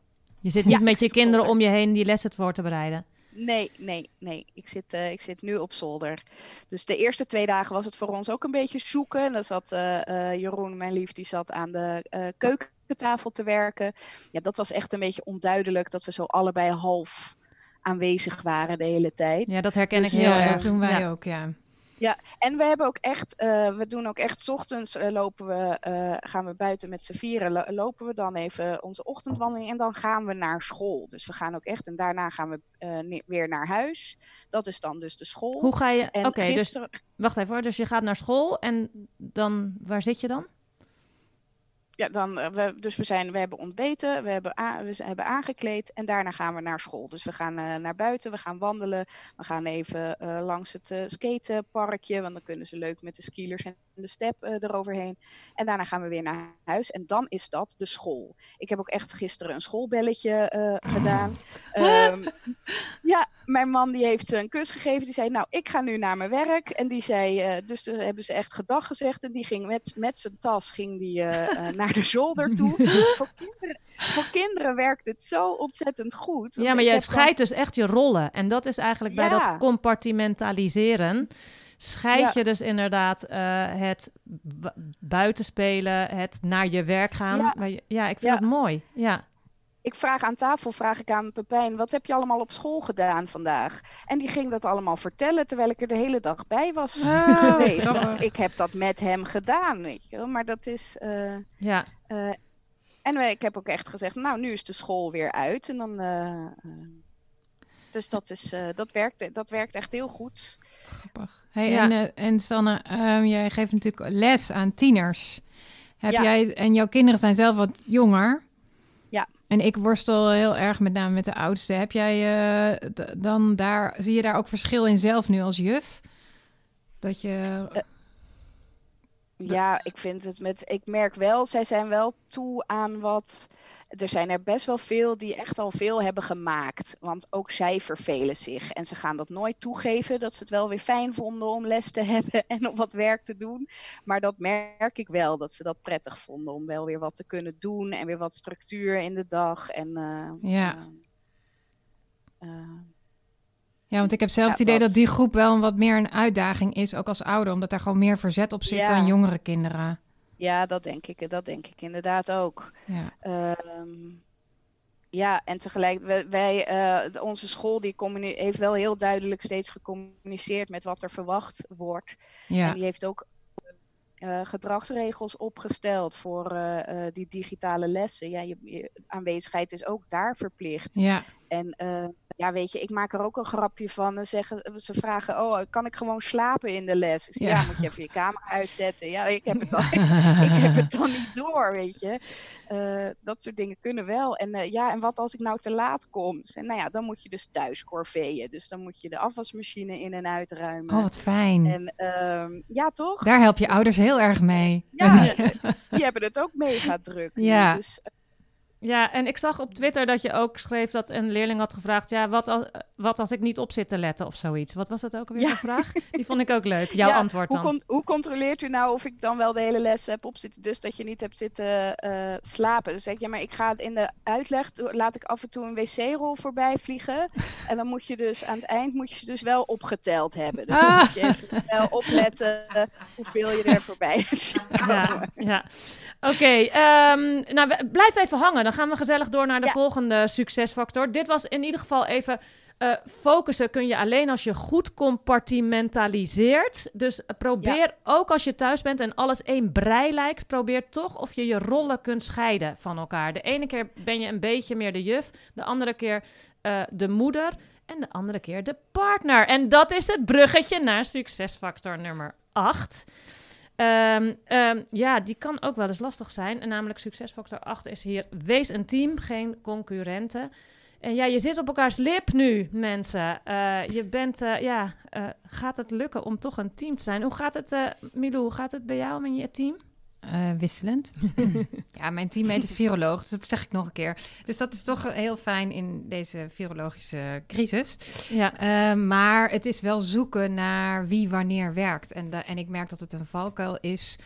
Je zit Ja, niet met je kinderen zolder. om je heen die lessen voor te bereiden. Nee, nee, nee. Ik zit, uh, ik zit nu op zolder. Dus de eerste twee dagen was het voor ons ook een beetje zoeken. En dan zat uh, Jeroen, mijn lief, die zat aan de keukentafel te werken. Ja, dat was echt een beetje onduidelijk dat we zo allebei half aanwezig waren de hele tijd. Ja, dat herken dus, ik heel ja, dat doen wij ja. ook, ja. Ja, en we hebben ook echt, uh, we doen ook echt, s ochtends uh, lopen we, uh, gaan we buiten met z'n vieren, lo lopen we dan even onze ochtendwandeling en dan gaan we naar school. Dus we gaan ook echt, en daarna gaan we weer naar huis. Dat is dan dus de school. Hoe ga je, oké, okay, gisteren... dus, wacht even hoor, dus je gaat naar school en dan, waar zit je dan? Ja, dan, uh, we, dus we, zijn, we hebben ontbeten, we hebben, we hebben aangekleed en daarna gaan we naar school. Dus we gaan uh, naar buiten, we gaan wandelen, we gaan even uh, langs het skateparkje, want dan kunnen ze leuk met de skielers en de step eroverheen. En daarna gaan we weer naar huis en dan is dat de school. Ik heb ook echt gisteren een schoolbelletje gedaan. Um, ja, mijn man die heeft een kus gegeven, die zei nou ik ga nu naar mijn werk. En die zei, dus daar hebben ze echt gedag gezegd en die ging met, met zijn tas ging die, naar naar de zolder toe. voor, kinderen, voor kinderen werkt het zo ontzettend goed. Ja, maar jij scheidt dus echt je rollen. En dat is eigenlijk bij dat compartimentaliseren scheid je dus inderdaad uh, het buitenspelen, het naar je werk gaan. Ja, ja ik vind het mooi. Ja. Ik vraag aan tafel, vraag ik aan Pepijn, wat heb je allemaal op school gedaan vandaag? En die ging dat allemaal vertellen, terwijl ik er de hele dag bij was oh, geweest. Ik heb dat met hem gedaan, weet je wel. Maar dat is... Uh, ja. Uh, en ik heb ook echt gezegd, nou, nu is de school weer uit. En dan... Uh, dus dat, is, dat, werkt, dat werkt echt heel goed. Grappig. Hey, ja. en, en Sanne, um, jij geeft natuurlijk les aan tieners. Heb ja. jij, en jouw kinderen zijn zelf wat jonger. En ik worstel heel erg met name met de oudste. Heb jij uh, dan daar, zie je daar ook verschil in zelf nu als juf? Dat je. Uh, ja, ik vind het met. Ik merk wel, zij zijn wel toe aan wat er zijn er best wel veel die echt al veel hebben gemaakt. Want ook zij vervelen zich. En ze gaan dat nooit toegeven dat ze het wel weer fijn vonden om les te hebben en om wat werk te doen. Maar dat merk ik wel, dat ze dat prettig vonden om wel weer wat te kunnen doen en weer wat structuur in de dag. En, uh, ja. Uh, ja, want ik heb zelf het idee dat... die groep wel wat meer een uitdaging is, ook als ouder, omdat daar gewoon meer verzet op zit ja. dan jongere kinderen. Ja, dat denk ik. Dat denk ik inderdaad ook. Ja, um, ja en tegelijk, wij, uh, onze school die heeft wel heel duidelijk steeds gecommuniceerd met wat er verwacht wordt. Ja. En die heeft ook uh, gedragsregels opgesteld voor uh, die digitale lessen. Ja, je, je, aanwezigheid is ook daar verplicht. Ja. En ja, weet je, ik maak er ook een grapje van. Zeggen, ze vragen, oh, kan ik gewoon slapen in de les? ja. ja. moet je even je camera uitzetten? Ja, ik heb het dan, ik heb het dan niet door, weet je. Uh, dat soort dingen kunnen wel. En uh, ja, en wat als ik nou te laat kom? En nou ja, dan moet je dus thuis corveeën. Dus dan moet je de afwasmachine in en uitruimen. Oh, wat fijn. En uh, ja, toch? Daar help je ouders heel erg mee. Ja, die, die hebben het ook mega druk. Ja. Dus, ja, en ik zag op Twitter dat je ook schreef dat een leerling had gevraagd: ja, wat als, wat als ik niet op zit te letten of zoiets? Wat was dat ook alweer ja. vraag? Die vond ik ook leuk. Jouw antwoord dan. Hoe, hoe, controleert u nou of ik dan wel de hele les heb opzitten? Dus dat je niet hebt zitten uh, slapen. Dus zeg je, ja, maar ik ga in de uitleg, laat ik af en toe een wc-rol voorbij vliegen. en dan moet je dus aan het eind moet je dus wel opgeteld hebben. Dus ah. moet je even wel opletten hoeveel je er voorbij hebt. ja, ja. oké. Okay, um, ehm, nou, blijf even hangen. Dan gaan we gezellig door naar de volgende succesfactor. Dit was in ieder geval even uh, focussen kun je alleen als je goed compartimentaliseert. Dus probeer ook als je thuis bent en alles één brei lijkt, probeer toch of je je rollen kunt scheiden van elkaar. De ene keer ben je een beetje meer de juf, de andere keer uh, de moeder en de andere keer de partner. En dat is het bruggetje naar succesfactor nummer 8. Um, um, ja, die kan ook wel eens lastig zijn. En namelijk succesfactor 8 is hier: wees een team, geen concurrenten. En ja, je zit op elkaars lip nu, mensen. Uh, je bent, uh, ja, uh, gaat het lukken om toch een team te zijn? Hoe gaat het, Milou, hoe gaat het bij jou met je team? Wisselend. ja, mijn teammate is viroloog, dus dat zeg ik nog een keer. Dus dat is toch heel fijn in deze virologische crisis. Ja. maar het is wel zoeken naar wie wanneer werkt. En, en ik merk dat het een valkuil is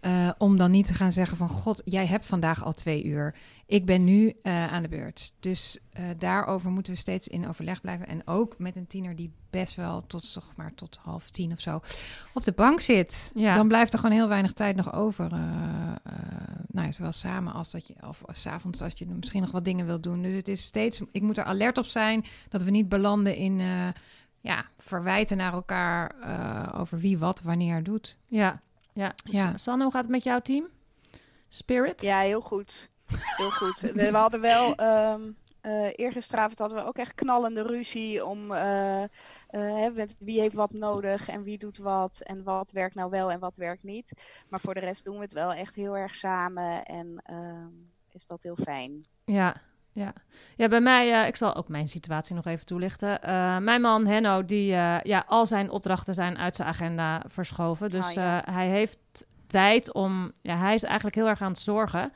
Eh, om dan niet te gaan zeggen van god, jij hebt vandaag al twee uur. Ik ben nu eh, aan de beurt. Dus eh, daarover moeten we steeds in overleg blijven. En ook met een tiener die best wel tot, zeg maar, tot half tien of zo op de bank zit. Ja. Dan blijft er gewoon heel weinig tijd nog over. eh, eh, nou ja, zowel samen als dat je, of s s'avonds als je misschien nog wat dingen wilt doen. Dus het is steeds, ik moet er alert op zijn dat we niet belanden in eh, ja, verwijten naar elkaar eh, over wie wat wanneer doet. Ja, ja. Ja. Sanne, hoe gaat het met jouw team? Spirit? Ja, heel goed. Heel goed. We, hadden wel, ehm eh eergisteravond hadden we ook echt knallende ruzie om eh, eh, wie heeft wat nodig en wie doet wat en wat werkt nou wel en wat werkt niet. Maar voor de rest doen we het wel echt heel erg samen en ehm, is dat heel fijn. Ja, ja. ja bij mij, ik zal ook mijn situatie nog even toelichten. Mijn man Henno, die, ja, al zijn opdrachten zijn uit zijn agenda verschoven. Dus Ah, ja. hij heeft tijd om, ja, hij is eigenlijk heel erg aan het zorgen.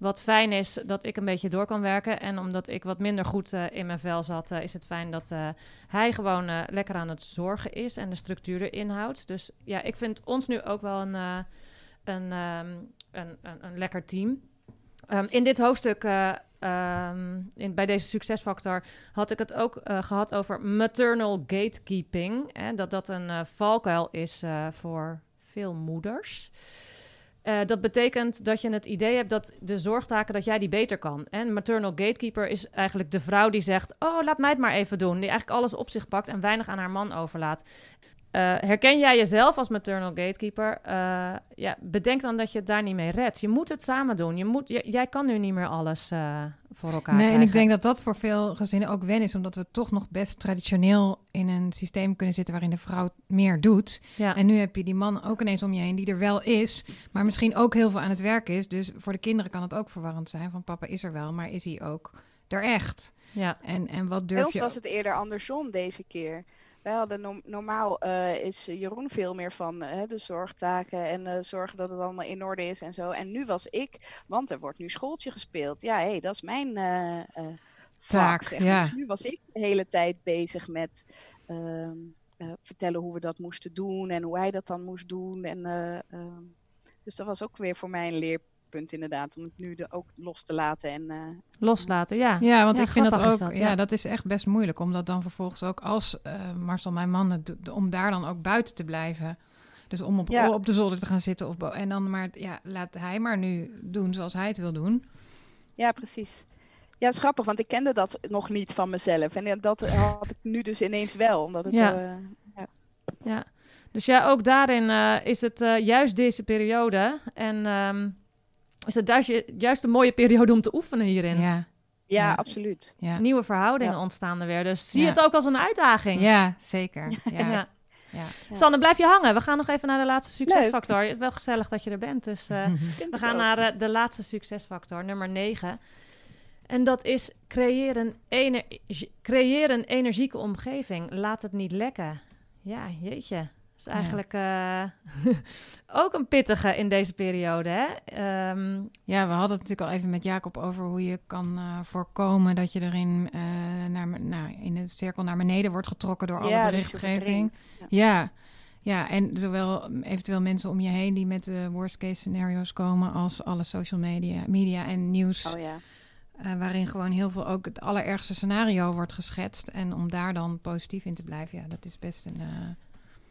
Wat fijn is dat ik een beetje door kan werken. En omdat ik wat minder goed eh, in mijn vel zat, eh, is het fijn dat eh, hij gewoon lekker aan het zorgen is en de structuur erin houdt. Dus ja, ik vind ons nu ook wel een, een, ehm, een, een, een lekker team. Ehm, in dit hoofdstuk, eh, ehm, in, bij deze succesfactor, had ik het ook eh, gehad over maternal gatekeeping. Hè, dat dat een valkuil is voor veel moeders. Eh, dat betekent dat je het idee hebt dat de zorgtaken, dat jij die beter kan. En maternal gatekeeper is eigenlijk de vrouw die zegt... oh, laat mij het maar even doen. Die eigenlijk alles op zich pakt en weinig aan haar man overlaat. Eh, herken jij jezelf als maternal gatekeeper? Eh, ja, bedenk dan dat je het daar niet mee redt. Je moet het samen doen. Je moet, jij kan nu niet meer alles eh, voor elkaar Nee, en ik denk dat dat voor veel gezinnen ook wen is, omdat we toch nog best traditioneel in een systeem kunnen zitten waarin de vrouw meer doet. Ja. En nu heb je die man ook ineens om je heen die er wel is, maar misschien ook heel veel aan het werk is. Dus voor de kinderen kan het ook verwarrend zijn van papa is er wel, maar is hij ook er echt? ja. En, en wat durf ons je... was het eerder andersom deze keer. Wij hadden no- normaal eh, is Jeroen veel meer van eh, de zorgtaken en eh, zorgen dat het allemaal in orde is en zo. En nu was ik, want er wordt nu schooltje gespeeld. Ja, hé, dat is mijn Taak, zeg ja. Dus nu was ik de hele tijd bezig met ehm, eh, vertellen hoe we dat moesten doen en hoe hij dat dan moest doen. En, eh, ehm, dus dat was ook weer voor mij een leerpunt inderdaad, om het nu de, ook los te laten. En, eh, Loslaten, ja. Ja, want Ja, ik vind dat ook, dat, ja. ja. dat is echt best moeilijk, om dat dan vervolgens ook als eh, Marcel, mijn man, het doet, om daar dan ook buiten te blijven. Dus om op, Ja. op de zolder te gaan zitten of bo- en dan maar, ja, laat hij maar nu doen zoals hij het wil doen. Ja, precies. Ja, is grappig, want ik kende dat nog niet van mezelf. En dat had ik nu dus ineens wel, omdat het... Ja. eh, Ja, dus ja, ook daarin eh, is het eh, juist deze periode. En ehm, is het juist, juist een mooie periode om te oefenen hierin. Ja, ja, Ja. absoluut. ja. Nieuwe verhoudingen Ja. ontstaan er weer. Dus zie Ja. het ook als een uitdaging. ja zeker. Ja. Ja. Ja. Ja. Sanne, blijf je hangen. We gaan nog even naar de laatste succesfactor. Het is wel gezellig dat je er bent. Dus eh, we gaan ook. naar eh, de laatste succesfactor, nummer 9. En dat is creëer een, ener- creëer een energieke omgeving. Laat het niet lekken. Ja, jeetje. Is eigenlijk eh, ook een pittige in deze periode. Hè? Ehm, Ja, we hadden het natuurlijk al even met Jacob over hoe je kan eh, voorkomen dat je erin eh, naar, nou, in de cirkel naar beneden wordt getrokken door alle Ja, je berichtgeving. Ja. Ja, ja, en zowel mm, eventueel mensen om je heen die met de worst case scenario's komen, als alle social media, media en nieuws, Oh ja. waarin gewoon heel veel ook het allerergste scenario wordt geschetst. En om daar dan positief in te blijven, ja, dat is best een.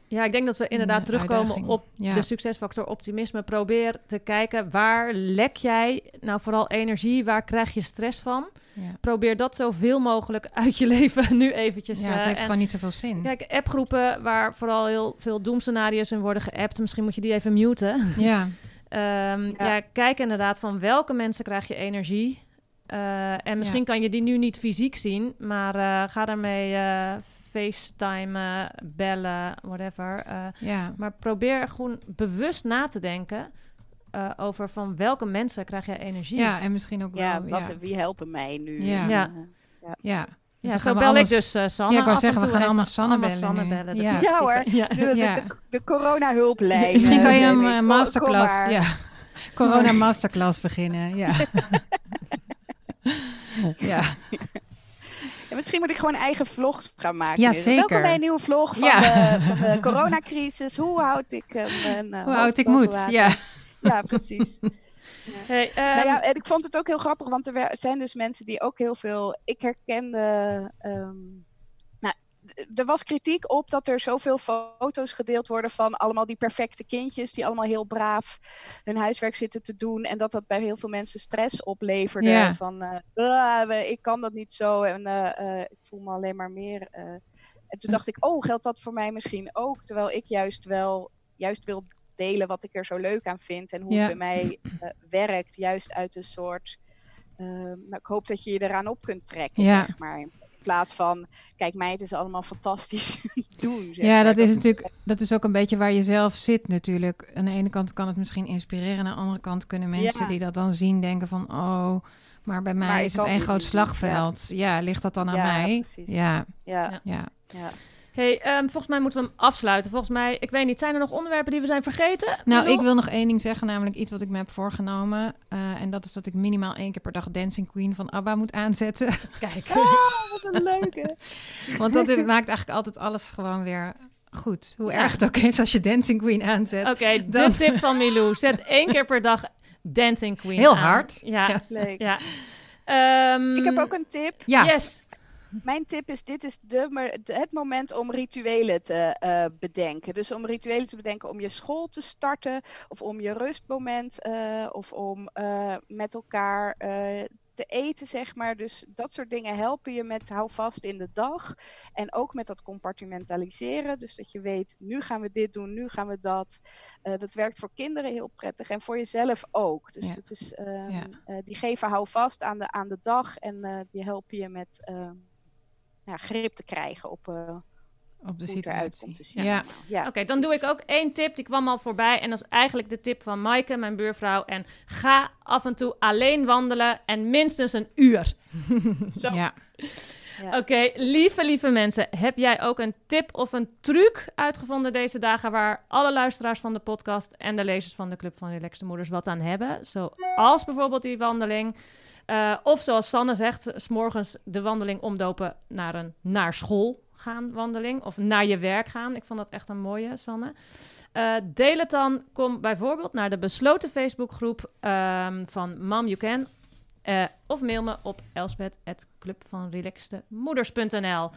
Ja, ik denk dat we inderdaad eh, terugkomen uitdaging. op Ja. de succesfactor optimisme. Probeer te kijken waar lek jij nou vooral energie, waar krijg je stress van? ja. Probeer dat zoveel mogelijk uit je leven nu eventjes. ja, het eh, heeft en- gewoon niet zoveel zin. Kijk, appgroepen waar vooral heel veel doemscenario's in worden geappt. Misschien moet je die even muten. Ja, Ehm, ja. Ja. kijk inderdaad van welke mensen krijg je energie. Eh, en misschien kan je die nu niet fysiek zien, maar eh, ga daarmee eh facetimen, bellen, whatever. Eh, ja. maar probeer gewoon bewust na te denken eh, over van welke mensen krijg jij energie. ja, en misschien ook Ja, wel. wat, ja. wie helpen mij nu? Ja. Eh, ja. Dus Ja, dan zo bel allemaal ik dus eh, Sanne. Ja, ik wou zeggen, we gaan allemaal Sanne bellen Sanne bellen. Ja. hoor. Ja. De, de, de corona-hulplijn. Misschien kan je een masterclass, kom ja. Corona masterclass beginnen, ja. ja. Ja, misschien moet ik gewoon eigen vlogs gaan maken. Ja, Dus zeker. Welkom bij een nieuwe vlog van, Ja. de, van de coronacrisis. Hoe houd ik eh, mijn eh, Hoe hoofd oud ik water? ja. ja, precies. Hey, Nou ehm, ja, en ik vond het ook heel grappig, want er zijn dus mensen die ook heel veel. Ik herkende. ehm, er was kritiek op dat er zoveel foto's gedeeld worden van allemaal die perfecte kindjes die allemaal heel braaf hun huiswerk zitten te doen. En dat dat bij heel veel mensen stress opleverde. Ja. Van eh, "Ah, ik kan dat niet zo en eh, eh, ik voel me alleen maar meer. eh." En toen dacht ik, oh, geldt dat voor mij misschien ook? Terwijl ik juist wel juist wil delen wat ik er zo leuk aan vind en hoe Ja. het bij mij werkt, juist uit een soort. nou, ik hoop dat je je eraan op kunt trekken, Ja. zeg maar. In plaats van, kijk, mij het is allemaal fantastisch doen. Zeg Ja, dat is natuurlijk, dat is ook een beetje waar je zelf zit natuurlijk. Aan de ene kant kan het misschien inspireren, aan de andere kant kunnen mensen Ja. die dat dan zien denken van, oh, maar bij mij Maar is het dit groot slagveld. Ja. ligt dat dan aan Ja, mij? precies. Ja, Ja, Ja. Hey, ehm, volgens mij moeten we hem afsluiten. Volgens mij, ik weet niet, zijn er nog onderwerpen die we zijn vergeten? Nou, ik wil nog één ding zeggen, namelijk iets wat ik me heb voorgenomen. Eh, en dat is dat ik minimaal één keer per dag Dancing Queen van ABBA moet aanzetten. Kijk. Ah, wat een leuke. Want dat maakt eigenlijk altijd alles gewoon weer goed. Hoe erg het ook is als je Dancing Queen aanzet. Oké, de Dan- tip van Milou. Zet één keer per dag Dancing Queen Heel aan. hard. Ja, Ja. Leuk. ja. Ehm, Ik heb ook een tip. Ja, Yes. Mijn tip is, dit is de, het moment om rituelen te eh, bedenken. Dus om rituelen te bedenken om je school te starten, of om je rustmoment, eh, of om eh, met elkaar te eten, zeg maar. Dus dat soort dingen helpen je met hou vast in de dag. En ook met dat compartimentaliseren. Dus dat je weet, nu gaan we dit doen, nu gaan we dat. Dat werkt voor kinderen heel prettig en voor jezelf ook. Dus Ja. het is, ehm, Ja. eh, die geven hou vast aan de, aan de dag en die helpen je met ehm, ja, grip te krijgen op eh, op de situatie. zien. Ja, ja Oké, dan doe ik ook één tip. Die kwam al voorbij. En dat is eigenlijk de tip van Maaike, mijn buurvrouw. En ga af en toe alleen wandelen. En minstens een uur. Zo. ja. Ja. Oké, lieve, lieve mensen. Heb jij ook een tip of een truc uitgevonden deze dagen... waar alle luisteraars van de podcast en de lezers van de Club van Relaxte Moeders wat aan hebben? Zoals bijvoorbeeld die wandeling. Eh, of zoals Sanne zegt, s morgens de wandeling omdopen naar een naar school gaan wandeling. Of naar je werk gaan. Ik vond dat echt een mooie, Sanne. Eh, deel het dan. Kom bijvoorbeeld naar de besloten Facebookgroep ehm, van Mam You Can. Eh, of mail me op elspet.clubvanrelaxtemoeders.nl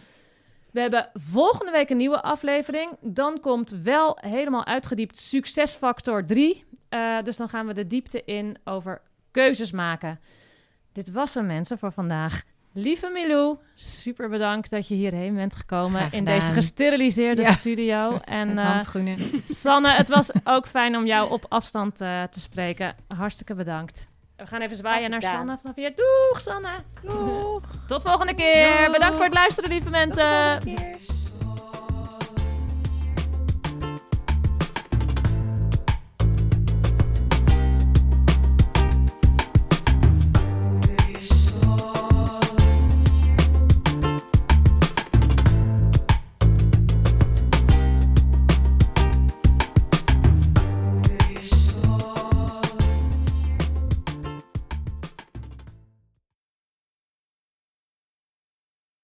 We hebben volgende week een nieuwe aflevering. Dan komt wel helemaal uitgediept succesfactor 3. Eh, dus dan gaan we de diepte in over keuzes maken. Dit was hem mensen voor vandaag. Lieve Milou, super bedankt dat je hierheen bent gekomen in deze gesteriliseerde Ja. studio. En Met eh. Sanne, het was ook fijn om jou op afstand eh, te spreken. Hartstikke bedankt. We gaan even zwaaien naar. Sanne vanaf hier. Doeg, Sanne. Tot volgende keer. Doeg. Bedankt voor het luisteren, lieve mensen.